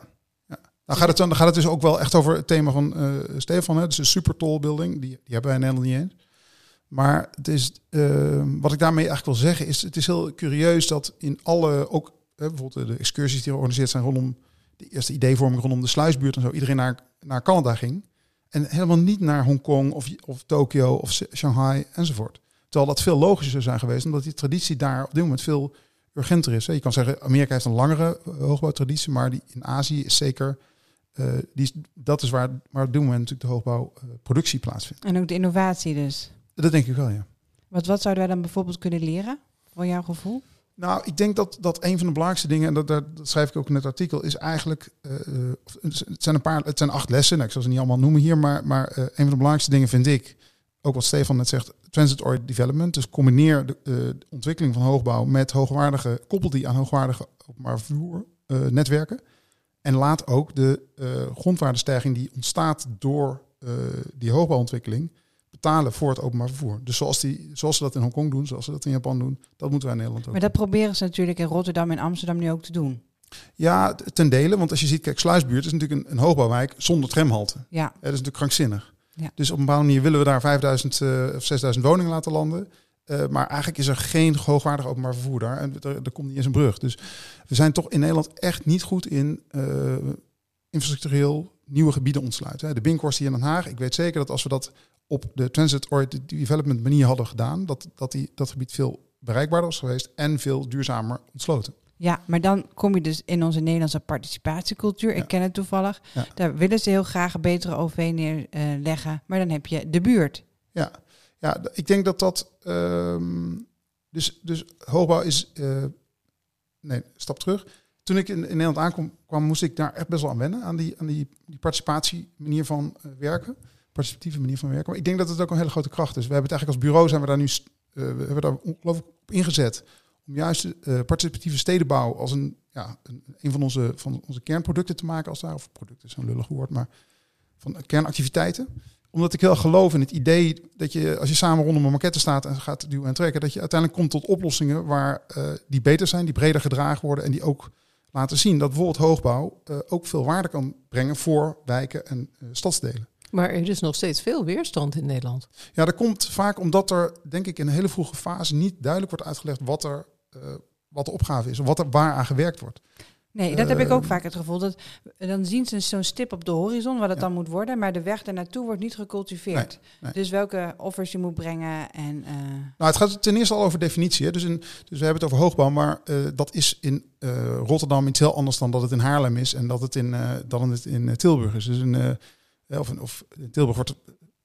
Dan, gaat het, dan gaat het dus ook wel echt over het thema van uh, Stefan. Hè? Dus een super building. Die, die hebben wij in Nederland niet eens. Maar het is, uh, wat ik daarmee eigenlijk wil zeggen is... het is heel curieus dat in alle... ook bijvoorbeeld de excursies die georganiseerd zijn... rondom de eerste ideevorming rondom de sluisbuurt en zo... iedereen naar, naar Canada ging. En helemaal niet naar Hongkong of, of Tokio of Shanghai enzovoort. Terwijl dat veel logischer zou zijn geweest... omdat die traditie daar op dit moment veel urgenter is. Hè. Je kan zeggen, Amerika heeft een langere uh, hoogbouwtraditie... maar die in Azië is zeker... Uh, die is, dat is waar, waar op dit moment natuurlijk de hoogbouwproductie uh, plaatsvindt. En ook de innovatie dus. Dat denk ik wel, ja. Wat, wat zouden wij dan bijvoorbeeld kunnen leren, voor jouw gevoel? Nou, ik denk dat, dat een van de belangrijkste dingen, en dat, dat, schrijf ik ook in het artikel, is eigenlijk, uh, het zijn een paar, het zijn acht lessen, nou, ik zal ze niet allemaal noemen hier, maar, maar een van de belangrijkste dingen vind ik, ook wat Stefan net zegt, transit-oriented development. Dus combineer de, uh, de, ontwikkeling van hoogbouw met hoogwaardige, koppel die aan hoogwaardige openbaar vervoer netwerken. En laat ook de grondwaardestijging die ontstaat door die hoogbouwontwikkeling, betalen voor het openbaar vervoer. Dus zoals, die, zoals ze dat in Hongkong doen, zoals ze dat in Japan doen, dat moeten wij in Nederland ook. Maar dat proberen ze natuurlijk in Rotterdam en Amsterdam nu ook te doen. Ja, ten dele. Want als je ziet, kijk, Sluisbuurt is natuurlijk een, een hoogbouwwijk zonder tramhalte. Ja. dat is natuurlijk krankzinnig. Dus op een bepaalde manier willen we daar 5000 uh, of 6000 woningen laten landen. Uh, maar eigenlijk is er geen hoogwaardig openbaar vervoer daar. En er, komt niet eens een brug. Dus we zijn toch in Nederland echt niet goed in uh, infrastructureel nieuwe gebieden ontsluiten. De Binkhorst hier in Den Haag. Ik weet zeker dat als we dat op de transit-oriented development manier hadden gedaan, dat, dat die, dat gebied veel bereikbaarder was geweest en veel duurzamer ontsloten. Ja, maar dan kom je dus in onze Nederlandse participatiecultuur. Ja. Ik ken het toevallig. Ja. Daar willen ze heel graag een betere OV neerleggen. Uh, maar dan heb je de buurt. Ja, ja ik denk dat dat. Um, dus, dus hoogbouw is. Uh, nee, stap terug. Toen ik in, in Nederland aankwam, kwam, moest ik daar echt best wel aan wennen. Aan die, aan die, die participatie manier van uh, werken. Participatieve manier van werken. Maar ik denk dat het ook een hele grote kracht is. We hebben het eigenlijk als bureau zijn we daar nu we hebben daar ongelooflijk op ingezet. Om juist uh, participatieve stedenbouw als een, ja, een, een van, onze, van onze kernproducten te maken. Als daar, of producten is een lullig woord, maar van kernactiviteiten. Omdat ik heel geloof in het idee dat je, als je samen rondom een maquette staat en gaat duwen en trekken, dat je uiteindelijk komt tot oplossingen waar uh, die beter zijn, die breder gedragen worden en die ook laten zien dat bijvoorbeeld hoogbouw uh, ook veel waarde kan brengen voor wijken en stadsdelen. Maar er is nog steeds veel weerstand in Nederland. Ja, dat komt vaak omdat er, denk ik, in een hele vroege fase niet duidelijk wordt uitgelegd wat, er, wat de opgave is, of wat er waar aan gewerkt wordt. Nee, dat heb ik Ehm. ook vaak het gevoel. Dat, dan zien ze zo'n stip op de horizon, wat het Ja. dan moet worden, maar de weg ernaartoe wordt niet gecultiveerd. nee. Dus welke offers je moet brengen en... eh, Nou, het gaat ten eerste al over definitie. Hè. Dus, in, dus we hebben het over hoogbouw, maar eh, dat is in eh, Rotterdam iets heel anders dan dat het in Haarlem is en dat het in, eh, dan het in eh, Tilburg is. Dus eh, of, in- of in Tilburg wordt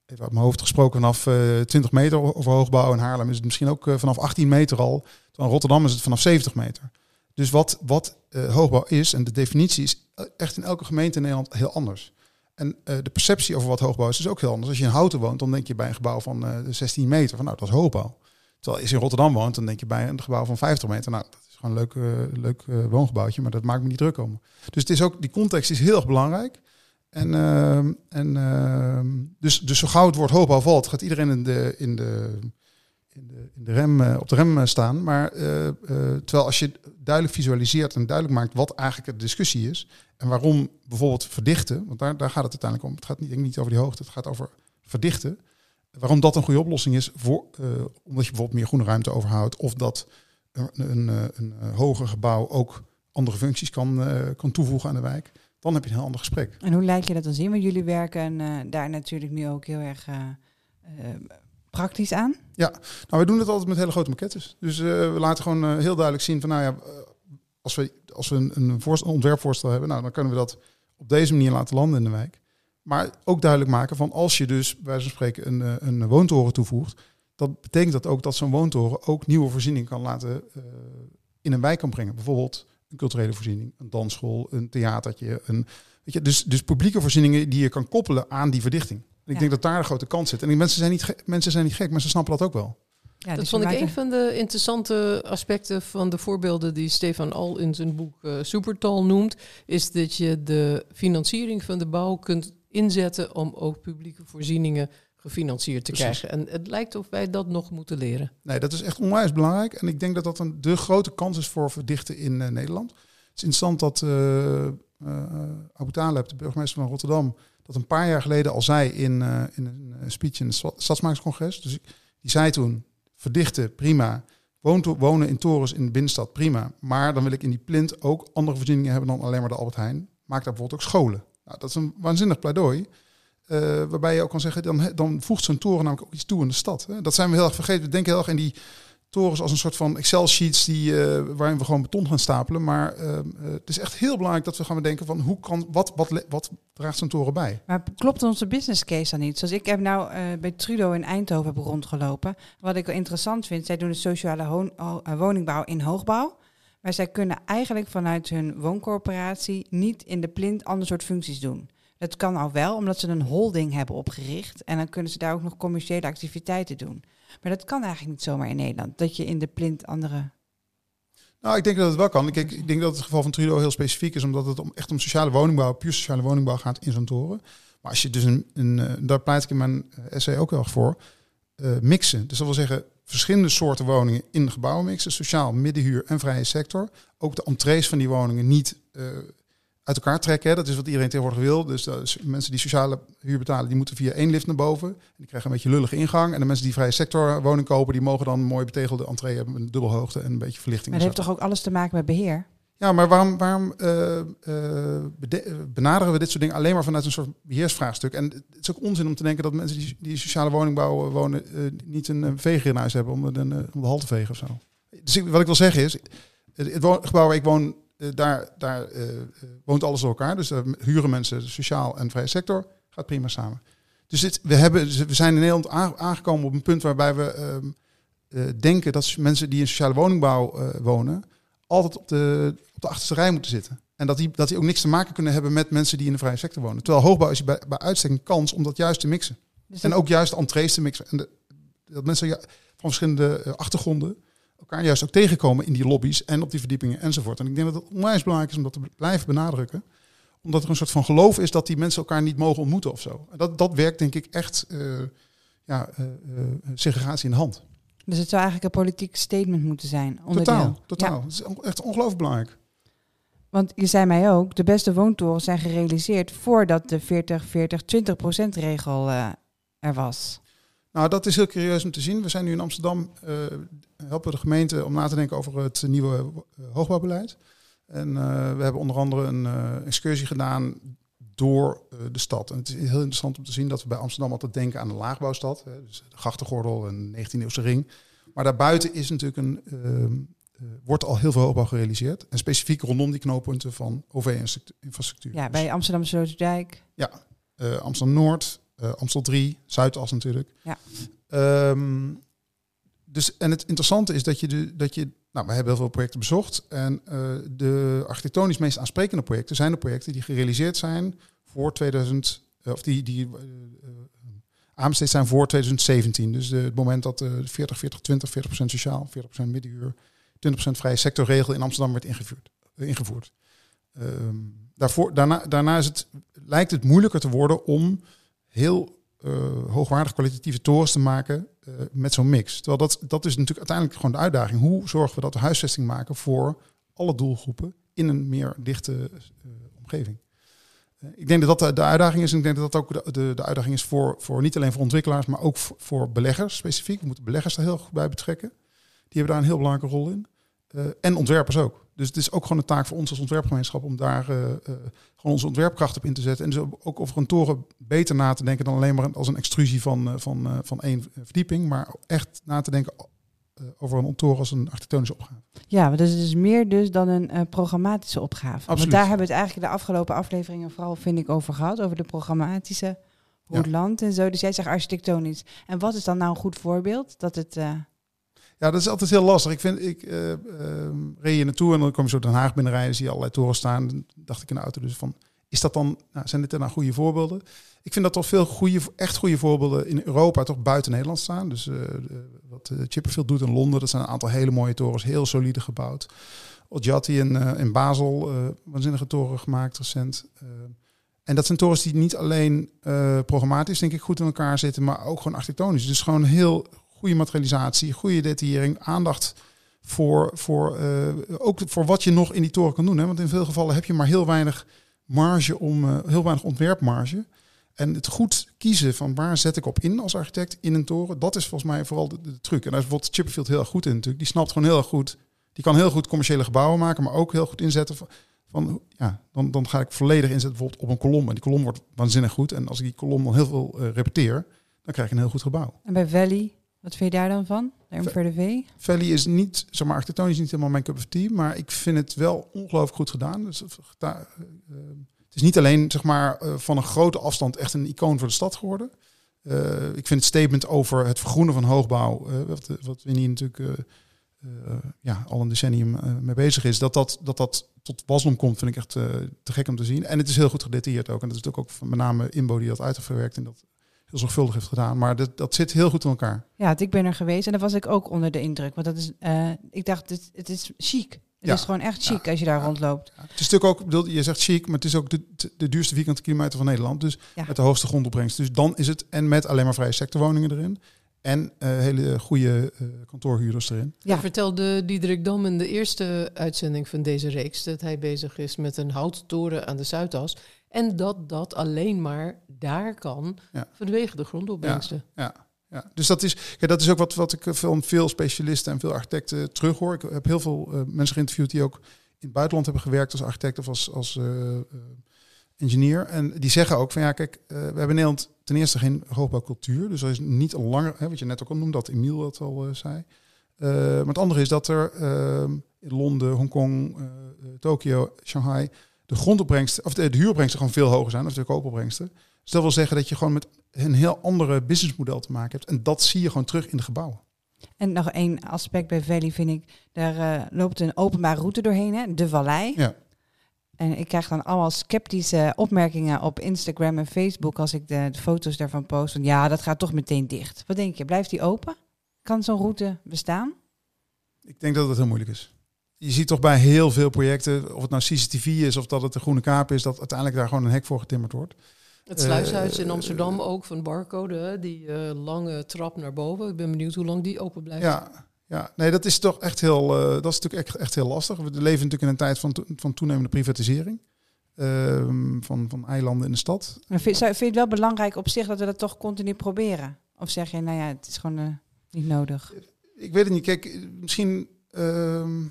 even uit mijn hoofd gesproken vanaf eh 20 meter over hoogbouw. In Haarlem is het misschien ook eh, vanaf 18 meter al. In Rotterdam is het vanaf 70 meter. Dus wat, wat eh, hoogbouw is en de definitie is echt in elke gemeente in Nederland heel anders. En de perceptie over wat hoogbouw is, is ook heel anders. Als je in Houten woont, dan denk je bij een gebouw van eh 16 meter, van nou, dat is hoogbouw. Terwijl als je in Rotterdam woont, dan denk je bij een gebouw van 50 meter, nou, dat is gewoon een leuk, leuk woongebouwtje, maar dat maakt me niet druk om. Dus het is ook, die context is heel erg belangrijk. En, ehm, en ehm, dus, dus zo gauw het woord hoogbouw valt, gaat iedereen in de, in de, in de, in de rem, eh, op de rem eh, staan. Maar eh, terwijl als je duidelijk visualiseert en duidelijk maakt wat eigenlijk de discussie is en waarom bijvoorbeeld verdichten, want daar, daar gaat het uiteindelijk om. Het gaat niet, denk niet over die hoogte, het gaat over verdichten. Waarom dat een goede oplossing is, voor, omdat je bijvoorbeeld meer groene ruimte overhoudt of dat een, een, een, hoger gebouw ook andere functies kan, kan toevoegen aan de wijk. Dan heb je een heel ander gesprek. En hoe lijkt je dat dan zien? Want jullie werken eh, daar natuurlijk nu ook heel erg eh, eh, praktisch aan. Nou, wij doen het altijd met hele grote maquettes. Dus we laten gewoon heel duidelijk zien van, nou ja, als we, als we een, een, voorstel, een ontwerpvoorstel hebben, nou, dan kunnen we dat op deze manier laten landen in de wijk. Maar ook duidelijk maken van, als je dus, bij van spreken, een, een woontoren toevoegt, dat betekent dat ook dat zo'n woontoren ook nieuwe voorzieningen kan laten in een wijk kan brengen. Bijvoorbeeld een culturele voorziening, een dansschool, een theatertje. Een, weet je, dus, dus publieke voorzieningen die je kan koppelen aan die verdichting. En ik Ja. denk dat daar de grote kans zit. En die mensen zijn, niet ge- mensen zijn niet gek, maar ze snappen dat ook wel. Ja, dat dus vond ik een van de interessante aspecten van de voorbeelden die Stefan Al in zijn boek eh, Supertal noemt. Is dat je de financiering van de bouw kunt inzetten om ook publieke voorzieningen gefinancierd te Precies. krijgen. En het lijkt of wij dat nog moeten leren. Nee, dat is echt onwijs belangrijk. En ik denk dat dat een, de grote kans is voor verdichten in eh, Nederland. Het is interessant dat eh eh, Abu Taleb, de burgemeester van Rotterdam, dat een paar jaar geleden al zei in, in een speech in het Sta- Stadsmakerscongres. Dus die zei toen, verdichten, prima. Wonen in torens in de binnenstad, prima. Maar dan wil ik in die plint ook andere voorzieningen hebben dan alleen maar de Albert Heijn. Maak daar bijvoorbeeld ook scholen. Nou, dat is een waanzinnig pleidooi. Eh, waarbij je ook kan zeggen, dan, dan voegt zo'n toren namelijk ook iets toe in de stad. Hè. Dat zijn we heel erg vergeten. We denken heel erg in die torens als een soort van Excel-sheets die, eh, waarin we gewoon beton gaan stapelen. Maar eh, het is echt heel belangrijk dat we gaan bedenken van hoe kan, wat, wat, wat draagt zo'n toren bij? Maar klopt onze business case dan niet? Zoals ik heb nou bij Trudeau in Eindhoven heb rondgelopen. Wat ik wel interessant vind, zij doen de sociale woningbouw in hoogbouw. Maar zij kunnen eigenlijk vanuit hun wooncorporatie niet in de plint ander soort functies doen. Dat kan al wel, omdat ze een holding hebben opgericht. En dan kunnen ze daar ook nog commerciële activiteiten doen. Maar dat kan eigenlijk niet zomaar in Nederland. Dat je in de plint andere... Nou, ik denk dat het wel kan. Ik, denk dat het geval van Trudeau heel specifiek is, omdat het om, echt om sociale woningbouw, puur sociale woningbouw gaat in zo'n toren. Maar als je dus een, een eh, daar pleit ik in mijn eh, essay ook wel voor, eh, mixen. Dus dat wil zeggen verschillende soorten woningen in gebouwen mixen, sociaal, middenhuur en vrije sector. Ook de entrees van die woningen niet uit elkaar trekken. Hè. Dat is wat iedereen tegenwoordig wil. Dus mensen die sociale huur betalen, die moeten via één lift naar boven. En die krijgen een beetje lullige ingang. En de mensen die vrije sector woning kopen, die mogen dan een mooi betegelde entree hebben met een dubbelhoogte en een beetje verlichting. Maar en dat heeft toch ook alles te maken met beheer? Ja, maar waarom, waarom eh, eh, eh, benaderen we dit soort dingen alleen maar vanuit een soort beheersvraagstuk? En het is ook onzin om te denken dat mensen die, die sociale woningbouw wonen niet een, veger in huis hebben om, de- om de hal te vegen of zo. Dus wat ik wil zeggen is, het, gebouw waar ik woon, daar, daar eh, eh, woont alles door elkaar. Dus daar huren mensen de sociaal en vrije sector, gaat prima samen. Dus dit, we, hebben, we zijn in Nederland aangekomen op een punt waarbij we ehm, eh, denken dat mensen die in sociale woningbouw eh, wonen, altijd op de, op de achterste rij moeten zitten. En dat die, dat die ook niks te maken kunnen hebben met mensen die in de vrije sector wonen. Terwijl hoogbouw is bij, bij uitstek een kans om dat juist te mixen. Dus En ook juist entrees te mixen. En de, dat mensen van verschillende eh, achtergronden elkaar juist ook tegenkomen in die lobby's en op die verdiepingen enzovoort. En ik denk dat het onwijs belangrijk is om dat te blijven benadrukken. Omdat er een soort van geloof is dat die mensen elkaar niet mogen ontmoeten of zo. En dat, dat werkt denk ik echt eh, ja, eh, eh, segregatie in de hand. Dus het zou eigenlijk een politiek statement moeten zijn. Onderdeel. Totaal, totaal. Ja, Het is echt ongelooflijk belangrijk. want je zei mij ook, de beste woontorens zijn gerealiseerd voordat de 40-40-20% regel er was. Nou, dat is heel curieus om te zien. We zijn nu in Amsterdam, eh, helpen de gemeente om na te denken over het nieuwe eh, hoogbouwbeleid. En eh, we hebben onder andere een excursie gedaan door de stad. En het is heel interessant om te zien dat we bij Amsterdam altijd denken aan de laagbouwstad. Hè, dus de grachtengordel en 19e-eeuwse ring. Maar daarbuiten is natuurlijk een, ehm, eh, wordt al heel veel hoogbouw gerealiseerd. En specifiek rondom die knooppunten van OV-infrastructuur. Ja, bij Amsterdam Sloterdijk. Eh, Amsterdam-Noord, eh Amstel 3, Zuidas natuurlijk. Ja. Ehm, dus, en het interessante is dat je, de, dat je... Nou, we hebben heel veel projecten bezocht. En eh, de architectonisch meest aansprekende projecten zijn de projecten die gerealiseerd zijn voor 2000... eh, of die, die eh, aanbesteed zijn voor 2017. Dus de, het moment dat de 40, 40, 20, 40% sociaal, 40% middenhuur, 20% vrije sectorregel in Amsterdam werd ingevoerd. ingevoerd. Ehm, daarvoor, daarna, daarna is het, lijkt het moeilijker te worden om heel eh hoogwaardig kwalitatieve torens te maken eh, met zo'n mix. Terwijl dat, dat is natuurlijk uiteindelijk gewoon de uitdaging. Hoe zorgen we dat we huisvesting maken voor alle doelgroepen in een meer dichte eh, omgeving? Ik denk dat dat de, uitdaging is. En ik denk dat dat ook de, de, uitdaging is voor, voor niet alleen voor ontwikkelaars, maar ook voor, voor beleggers specifiek. We moeten beleggers daar heel goed bij betrekken. Die hebben daar een heel belangrijke rol in. En ontwerpers ook. Dus het is ook gewoon een taak voor ons als ontwerpgemeenschap om daar eh, eh, gewoon onze ontwerpkracht op in te zetten. En dus ook over een toren beter na te denken dan alleen maar als een extrusie van, eh, van, van één verdieping. Maar echt na te denken over een toren als een architectonische opgave. Ja, maar dat is dus meer dus dan een programmatische opgave. Want Absoluut. daar hebben we het eigenlijk de afgelopen afleveringen vooral, vind ik, over gehad. Over de programmatische, hoe Ja. land en zo. Dus jij zegt architectonisch. En wat is dan nou een goed voorbeeld? Dat het... Ja, dat is altijd heel lastig. Ik vind, ik eh, ehm, reed hier naartoe en dan kom je zo Den Haag binnenrijden, zie je allerlei torens staan. Dacht ik in de auto dus van, Is dat dan, nou, zijn dit dan nou goede voorbeelden? Ik vind dat toch veel goede, echt goede voorbeelden in Europa toch buiten Nederland staan. Dus uh, wat uh, Chipperfield doet in Londen, dat zijn een aantal hele mooie torens, heel solide gebouwd. Ojati in, uh, in Basel, waanzinnige toren gemaakt recent. en dat zijn torens die niet alleen programmatisch denk ik goed in elkaar zitten, maar ook gewoon architectonisch. Dus gewoon heel goede materialisatie, goede detaillering, aandacht voor, voor, ook voor wat je nog in die toren kan doen. Hè? Want in veel gevallen heb je maar heel weinig marge om, heel weinig ontwerpmarge. En het goed kiezen van waar zet ik op in als architect in een toren, dat is volgens mij vooral de, truc. En daar is bijvoorbeeld Chipperfield heel erg goed in natuurlijk. Die snapt gewoon heel erg goed. Die kan heel goed commerciële gebouwen maken, maar ook heel goed inzetten van, van ja, dan, dan ga ik volledig inzetten bijvoorbeeld op een kolom. En die kolom wordt waanzinnig goed. En als ik die kolom dan heel veel uh, repeteer, dan krijg je een heel goed gebouw. En bij Valley, wat vind je daar dan van? De Valley is niet, zeg maar, architectonisch niet helemaal mijn cup of tea, maar ik vind het wel ongelooflijk goed gedaan. Dus uh, is niet alleen zeg maar, uh, van een grote afstand echt een icoon voor de stad geworden. Uh, ik vind het statement over het vergroenen van hoogbouw, wat, wat Winnie natuurlijk ja, al een decennium mee bezig is, dat dat, dat, dat tot wasdom komt, vind ik echt te gek om te zien. En het is heel goed gedetailleerd ook. En dat is natuurlijk ook met name Imbo die dat uitgewerkt en dat heel zorgvuldig heeft gedaan. Maar dat, dat zit heel goed in elkaar. Ja, ik ben er geweest en daar was ik ook onder de indruk. Want dat is, ik dacht, het, het is chic. Het is gewoon echt chic als je daar rondloopt. Het is natuurlijk ook, bedoel, je zegt chic, maar het is ook de, de duurste vierkante kilometer van Nederland. Dus met de hoogste grondopbrengst. Dus dan is het, en met alleen maar vrije sectorwoningen erin. En uh, hele goede uh, kantoorhuurders erin. Ja, vertelde Diederik Dam in de eerste uitzending van deze reeks dat hij bezig is met een houttoren aan de Zuidas. En dat dat alleen maar daar kan ja. vanwege de grondopbrengsten. Ja, ja ja. Dus dat is, ja, dat is ook wat, wat ik van veel specialisten en veel architecten terughoor. Ik heb heel veel uh, mensen geïnterviewd die ook in het buitenland hebben gewerkt als architect of als, als uh, engineer. En die zeggen ook van ja, kijk, we hebben in Nederland ten eerste geen hoogbouwcultuur. Dus er is niet al langer, hè, wat je net ook al noemde, dat Emiel dat al zei. maar het andere is dat er in Londen, Hongkong, Tokio, Shanghai de grondopbrengsten, of de, de huuropbrengsten gewoon veel hoger zijn, of de koopopbrengsten. Dus dat wil zeggen dat je gewoon met een heel andere businessmodel te maken hebt. En dat zie je gewoon terug in de gebouwen. En nog één aspect bij Valley vind ik, daar uh, loopt een openbare route doorheen, hè? de vallei. Ja. En ik krijg dan allemaal sceptische opmerkingen op Instagram en Facebook als ik de, de foto's daarvan post. Van, ja, dat gaat toch meteen dicht. Wat denk je, blijft die open? Kan zo'n route bestaan? Ik denk dat het heel moeilijk is. Je ziet toch bij heel veel projecten, of het nou CCTV is of dat het de Groene Kaap is, dat uiteindelijk daar gewoon een hek voor getimmerd wordt. Het sluishuis in Amsterdam ook van Barcode, die uh, lange trap naar boven. Ik ben benieuwd hoe lang die open blijft. Ja, ja. nee, dat is toch echt heel, uh, dat is natuurlijk echt, echt heel lastig. We leven natuurlijk in een tijd van, van toenemende privatisering. Uh, van, van eilanden in de stad. Maar vind, vind je het wel belangrijk op zich dat we dat toch continu proberen? Of zeg je, nou ja, het is gewoon uh, niet nodig? Ik weet het niet. Kijk, misschien ehm,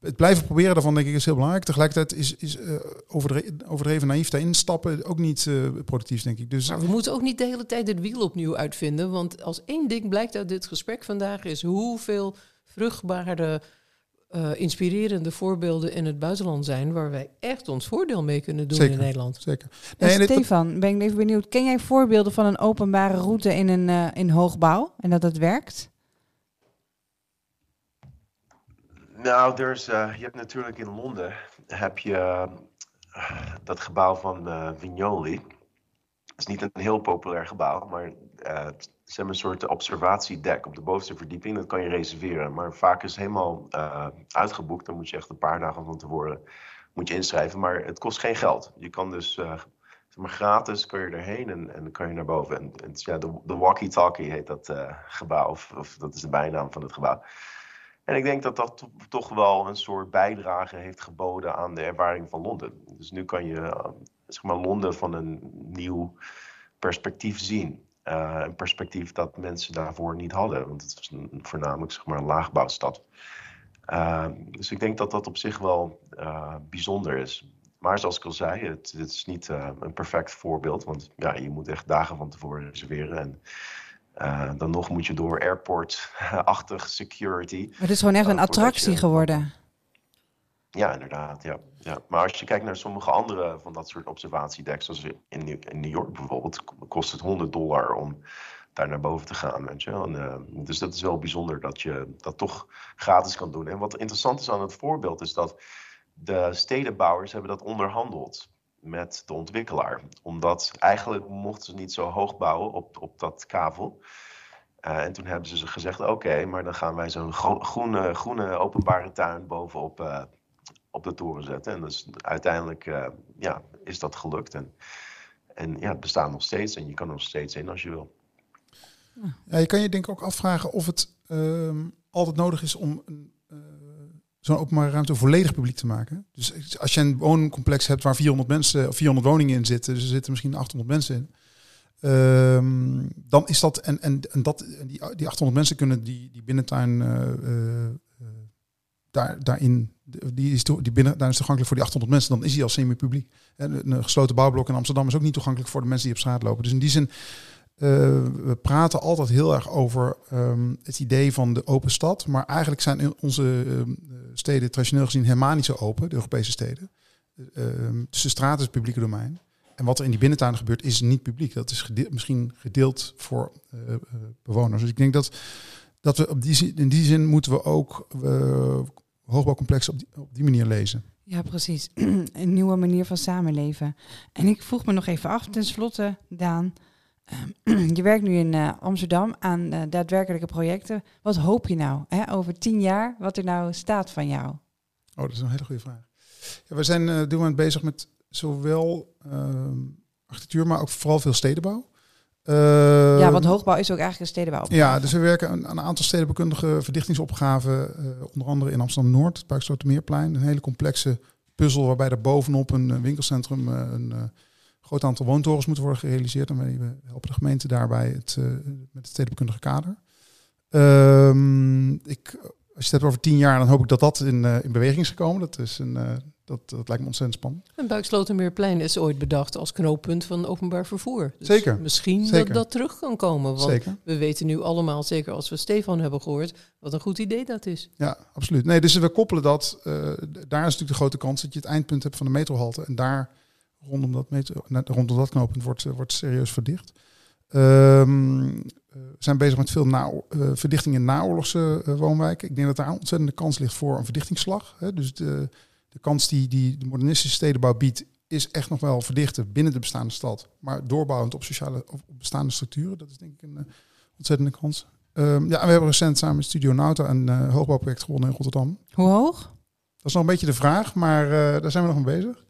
het blijven proberen daarvan denk ik is heel belangrijk. Tegelijkertijd is, is uh, overdreven, overdreven naïef daarin stappen ook niet uh, productief, denk ik. Dus, maar we moeten ook niet de hele tijd het wiel opnieuw uitvinden. Want als één ding blijkt uit dit gesprek vandaag is hoeveel vruchtbare, uh, inspirerende voorbeelden in het buitenland zijn waar wij echt ons voordeel mee kunnen doen zeker, in Nederland. Zeker. Nee, en Stefan, ben ik even benieuwd. Ken jij voorbeelden van een openbare route in een in hoogbouw en dat het werkt? Nou, dus, uh, je hebt natuurlijk in Londen heb je uh, dat gebouw van uh, Vignoli. Het is niet een heel populair gebouw, maar ze hebben een soort observatiedek op de bovenste verdieping. Dat kan je reserveren, maar vaak is het helemaal uitgeboekt. Dan moet je echt een paar dagen van tevoren moet je inschrijven. Maar het kost geen geld. Je kan dus maar gratis kan je erheen en, en kan je naar boven. En, en ja, de, de walkie-talkie heet dat gebouw, of, of dat is de bijnaam van het gebouw. En ik denk dat dat toch wel een soort bijdrage heeft geboden aan de ervaring van Londen. Dus nu kan je eh, zeg maar, Londen van een nieuw perspectief zien. Uh, een perspectief dat mensen daarvoor niet hadden, want het was een, voornamelijk zeg maar, een laagbouwstad. Uh, dus ik denk dat dat op zich wel bijzonder is. Maar zoals ik al zei, het, het is niet een perfect voorbeeld, want ja, je moet echt dagen van tevoren reserveren. En uh, dan nog moet je door airport-achtig security. Maar het is gewoon echt een attractie geworden. Ja, inderdaad. Ja. Ja. Maar als je kijkt naar sommige andere van dat soort observatiedecks, zoals in New, in New York bijvoorbeeld, kost het 100 dollar om daar naar boven te gaan. Weet je? En, uh, dus dat is wel bijzonder dat je dat toch gratis kan doen. En wat interessant is aan het voorbeeld is dat de stedenbouwers hebben dat onderhandeld met de ontwikkelaar. Omdat eigenlijk mochten ze niet zo hoog bouwen op, op dat kavel. Uh, en toen hebben ze gezegd, oké, maar dan gaan wij zo'n groene, groene openbare tuin bovenop uh, op de toren zetten. En dus uiteindelijk uh, ja, is dat gelukt. En, en ja, het bestaat nog steeds en je kan er nog steeds in als je wil. Ja, je kan je denk ik ook afvragen of het ehm, altijd nodig is om een zo'n openbare ruimte volledig publiek te maken. Dus als je een wooncomplex hebt waar 400 mensen of 400 woningen in zitten, dus er zitten misschien 800 mensen in. Um, dan is dat en, en, en dat die, die 800 mensen kunnen die, die binnentuin uh, daar, daarin die is die binnen daar is toegankelijk voor die 800 mensen. Dan is die al semi-publiek. En een gesloten bouwblok in Amsterdam is ook niet toegankelijk voor de mensen die op straat lopen. Dus in die zin uh, we praten altijd heel erg over um, het idee van de open stad. Maar eigenlijk zijn onze uh, steden traditioneel gezien helemaal niet zo open, de Europese steden. Uh, dus de straat is het publieke domein. En wat er in die binnentuinen gebeurt, is niet publiek. Dat is misschien gedeeld voor bewoners. Dus ik denk dat, dat we op die, in die zin moeten we ook hoogbouwcomplexen op die, op die manier lezen. Ja, precies. een nieuwe manier van samenleven. En ik vroeg me nog even af, tenslotte, Daan. je werkt nu in uh, Amsterdam aan uh, daadwerkelijke projecten. Wat hoop je nou hè, over tien jaar, wat er nou staat van jou? Oh, dat is een hele goede vraag. Ja, we zijn uh, doen we bezig met zowel ehm, architectuur, maar ook vooral veel stedenbouw. ja, ehm, want hoogbouw is ook eigenlijk een stedenbouw. Ja, dus we werken aan een aantal stedenbekundige verdichtingsopgaven, onder andere in Amsterdam-Noord, het Parkslotermeerplein. Een hele complexe puzzel waarbij er bovenop een winkelcentrum een groot aantal woontorens moeten worden gerealiseerd. En we helpen de gemeente daarbij het, uh, met het stedenbekundige kader. Um, ik, als je het hebt over tien jaar, dan hoop ik dat dat in, uh, in beweging is gekomen. Dat, is een, uh, dat, dat lijkt me ontzettend spannend. En Buikslotermeerplein is ooit bedacht als knooppunt van openbaar vervoer. Dus zeker. Misschien zeker. dat dat terug kan komen. Want zeker. we weten nu allemaal, zeker als we Stefan hebben gehoord, wat een goed idee dat is. Ja, absoluut. Nee, dus we koppelen dat. daar is natuurlijk de grote kans dat je het eindpunt hebt van de metrohalte. En daar rondom dat, metro, rondom dat knooppunt wordt, wordt serieus verdicht. Um, we zijn bezig met veel na, uh, verdichting in naoorlogse uh, woonwijken. Ik denk dat daar een ontzettende kans ligt voor een verdichtingsslag. Hè. Dus de, de kans die, die de modernistische stedenbouw biedt, is echt nog wel verdichten binnen de bestaande stad. Maar doorbouwend op sociale op bestaande structuren. Dat is denk ik een uh, ontzettende kans. Um, ja, en we hebben recent samen met Studio Nauta een hoogbouwproject gewonnen in Rotterdam. Hoe hoog? Dat is nog een beetje de vraag, maar daar zijn we nog mee bezig.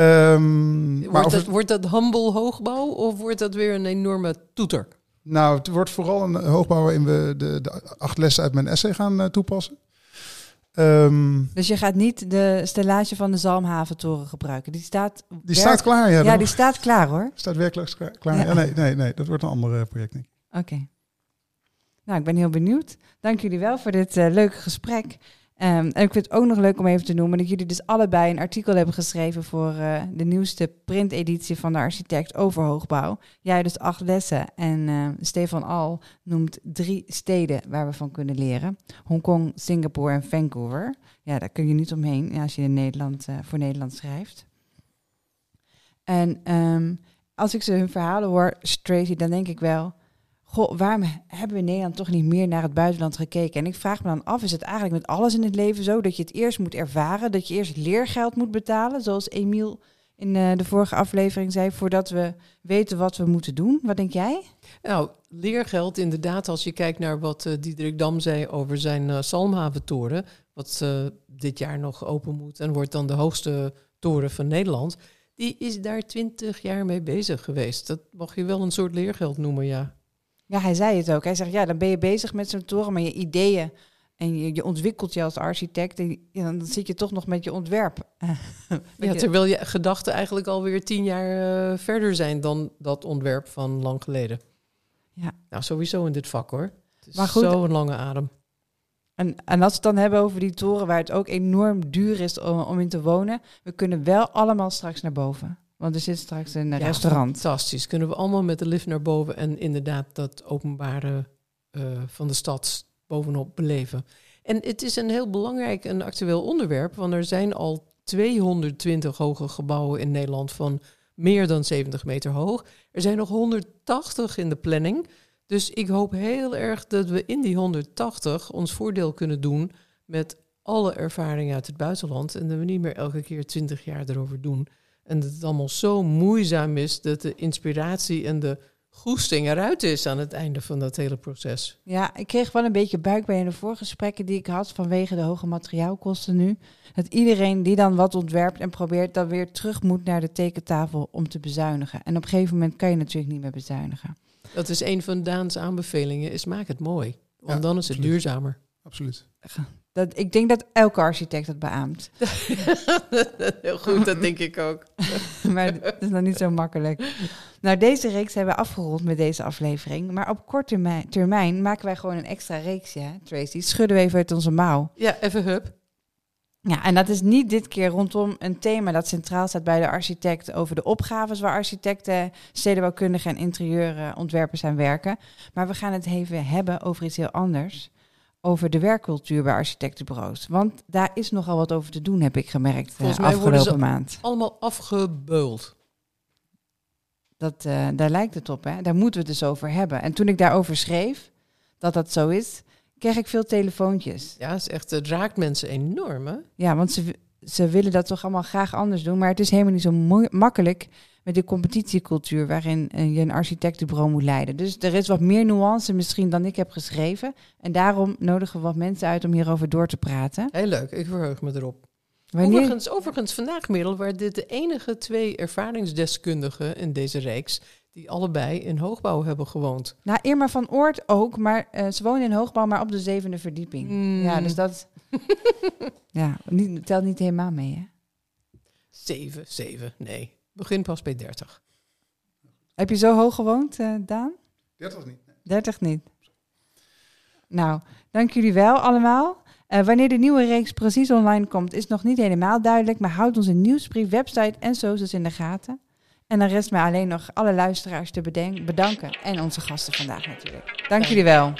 Um, wordt, dat, wordt dat humble hoogbouw of wordt dat weer een enorme toeter? Nou, het wordt vooral een hoogbouw waarin we de, de acht lessen uit mijn essay gaan uh, toepassen. Um, dus je gaat niet de stellage van de Zalmhaventoren gebruiken. Die staat, die staat klaar, ja. Ja, die staat klaar hoor. Staat werkelijk klaar. Ja. ja. nee, nee, nee, dat wordt een ander uh, project, denk ik. Oké. Nou, ik ben heel benieuwd. Dank jullie wel voor dit uh, leuke gesprek. Um, en ik vind het ook nog leuk om even te noemen dat jullie dus allebei een artikel hebben geschreven voor uh, de nieuwste printeditie van de architect over hoogbouw. Jij dus acht lessen en uh, Stefan Al noemt drie steden waar we van kunnen leren. Hongkong, Singapore en Vancouver. Ja, daar kun je niet omheen als je in Nederland, uh, voor Nederland schrijft. En um, als ik ze hun verhalen hoor, Tracy, dan denk ik wel goh, waarom hebben we in Nederland toch niet meer naar het buitenland gekeken? En ik vraag me dan af, is het eigenlijk met alles in het leven zo dat je het eerst moet ervaren, dat je eerst leergeld moet betalen, zoals Emiel in uh, de vorige aflevering zei, voordat we weten wat we moeten doen? Wat denk jij? Nou, leergeld inderdaad, als je kijkt naar wat uh, Diederik Dam zei over zijn uh, Salmhaventoren, wat dit jaar nog open moet en wordt dan de hoogste toren van Nederland. Die is daar twintig jaar mee bezig geweest. Dat mag je wel een soort leergeld noemen, ja. Ja, hij zei het ook. Hij zegt, ja, dan ben je bezig met zo'n toren, maar je ideeën en je, je ontwikkelt je als architect en ja, dan zit je toch nog met je ontwerp. ja, terwijl je gedachten eigenlijk alweer tien jaar uh, verder zijn dan dat ontwerp van lang geleden. Ja. Nou, sowieso in dit vak hoor. Het is maar goed, zo een lange adem. En, en als we het dan hebben over die toren waar het ook enorm duur is om, om in te wonen, we kunnen wel allemaal straks naar boven. Want er zit straks een restaurant. Fantastisch. Kunnen we allemaal met de lift naar boven en inderdaad dat openbare uh, van de stad bovenop beleven. En het is een heel belangrijk en actueel onderwerp, want er zijn al 220 hoge gebouwen in Nederland van meer dan 70 meter hoog. Er zijn nog 180 in de planning. Dus ik hoop heel erg dat we in die 180 ons voordeel kunnen doen met alle ervaring uit het buitenland en dat we niet meer elke keer twintig jaar erover doen. En dat het allemaal zo moeizaam is dat de inspiratie en de goesting eruit is aan het einde van dat hele proces. Ja, ik kreeg wel een beetje buikpijn in de voorgesprekken die ik had vanwege de hoge materiaalkosten nu. Dat iedereen die dan wat ontwerpt en probeert, dan weer terug moet naar de tekentafel om te bezuinigen. En op een gegeven moment kan je natuurlijk niet meer bezuinigen. Dat is een van Daans aanbevelingen, is maak het mooi. Want Ja, dan is het absoluut. duurzamer. Absoluut. Dat, ik denk dat elke architect dat beaamt. Heel goed, dat denk ik ook. maar dat is nog niet zo makkelijk. Nou, deze reeks hebben we afgerond met deze aflevering. Maar op korte termijn, termijn maken wij gewoon een extra reeksje, hè, Tracy. Schudden we even uit onze mouw. Ja, even hup. Ja, en dat is niet dit keer rondom een thema dat centraal staat bij de architect over de opgaves waar architecten, stedenbouwkundigen en interieurontwerpers aan werken. Maar we gaan het even hebben over iets heel anders. Over de werkcultuur bij architectenbureaus. Want daar is nogal wat over te doen, heb ik gemerkt Volgens de worden afgelopen ze- maand. Allemaal afgebeuld. Dat, eh, daar lijkt het op, hè? Daar moeten we het dus over hebben. En toen ik daarover schreef, dat dat zo is, kreeg ik veel telefoontjes. Ja, het, is echt, het raakt mensen enorm, hè? Ja, want ze, ze willen dat toch allemaal graag anders doen. Maar het is helemaal niet zo makkelijk met de competitiecultuur waarin eh, je een architectenbureau moet leiden. Dus er is wat meer nuance misschien dan ik heb geschreven. En daarom nodigen we wat mensen uit om hierover door te praten. Heel leuk, ik verheug me erop. Wanneer... Overigens, overigens, vandaag middel waren dit de enige twee ervaringsdeskundigen in deze reeks die allebei in hoogbouw hebben gewoond. Nou, Irma van Oort ook, maar eh, ze wonen in hoogbouw, maar op de zevende verdieping. Mm. Ja, dus dat ja, niet, telt niet helemaal mee, hè? Zeven, zeven, nee. Begin pas bij 30. Heb je zo hoog gewoond, eh, Daan? 30 niet. 30 niet. Nou, dank jullie wel allemaal. Eh, wanneer de nieuwe reeks precies online komt, is nog niet helemaal duidelijk. Maar houd onze nieuwsbrief, website en socials in de gaten. En dan rest mij alleen nog alle luisteraars te bedanken. En onze gasten vandaag natuurlijk. Dank jullie wel.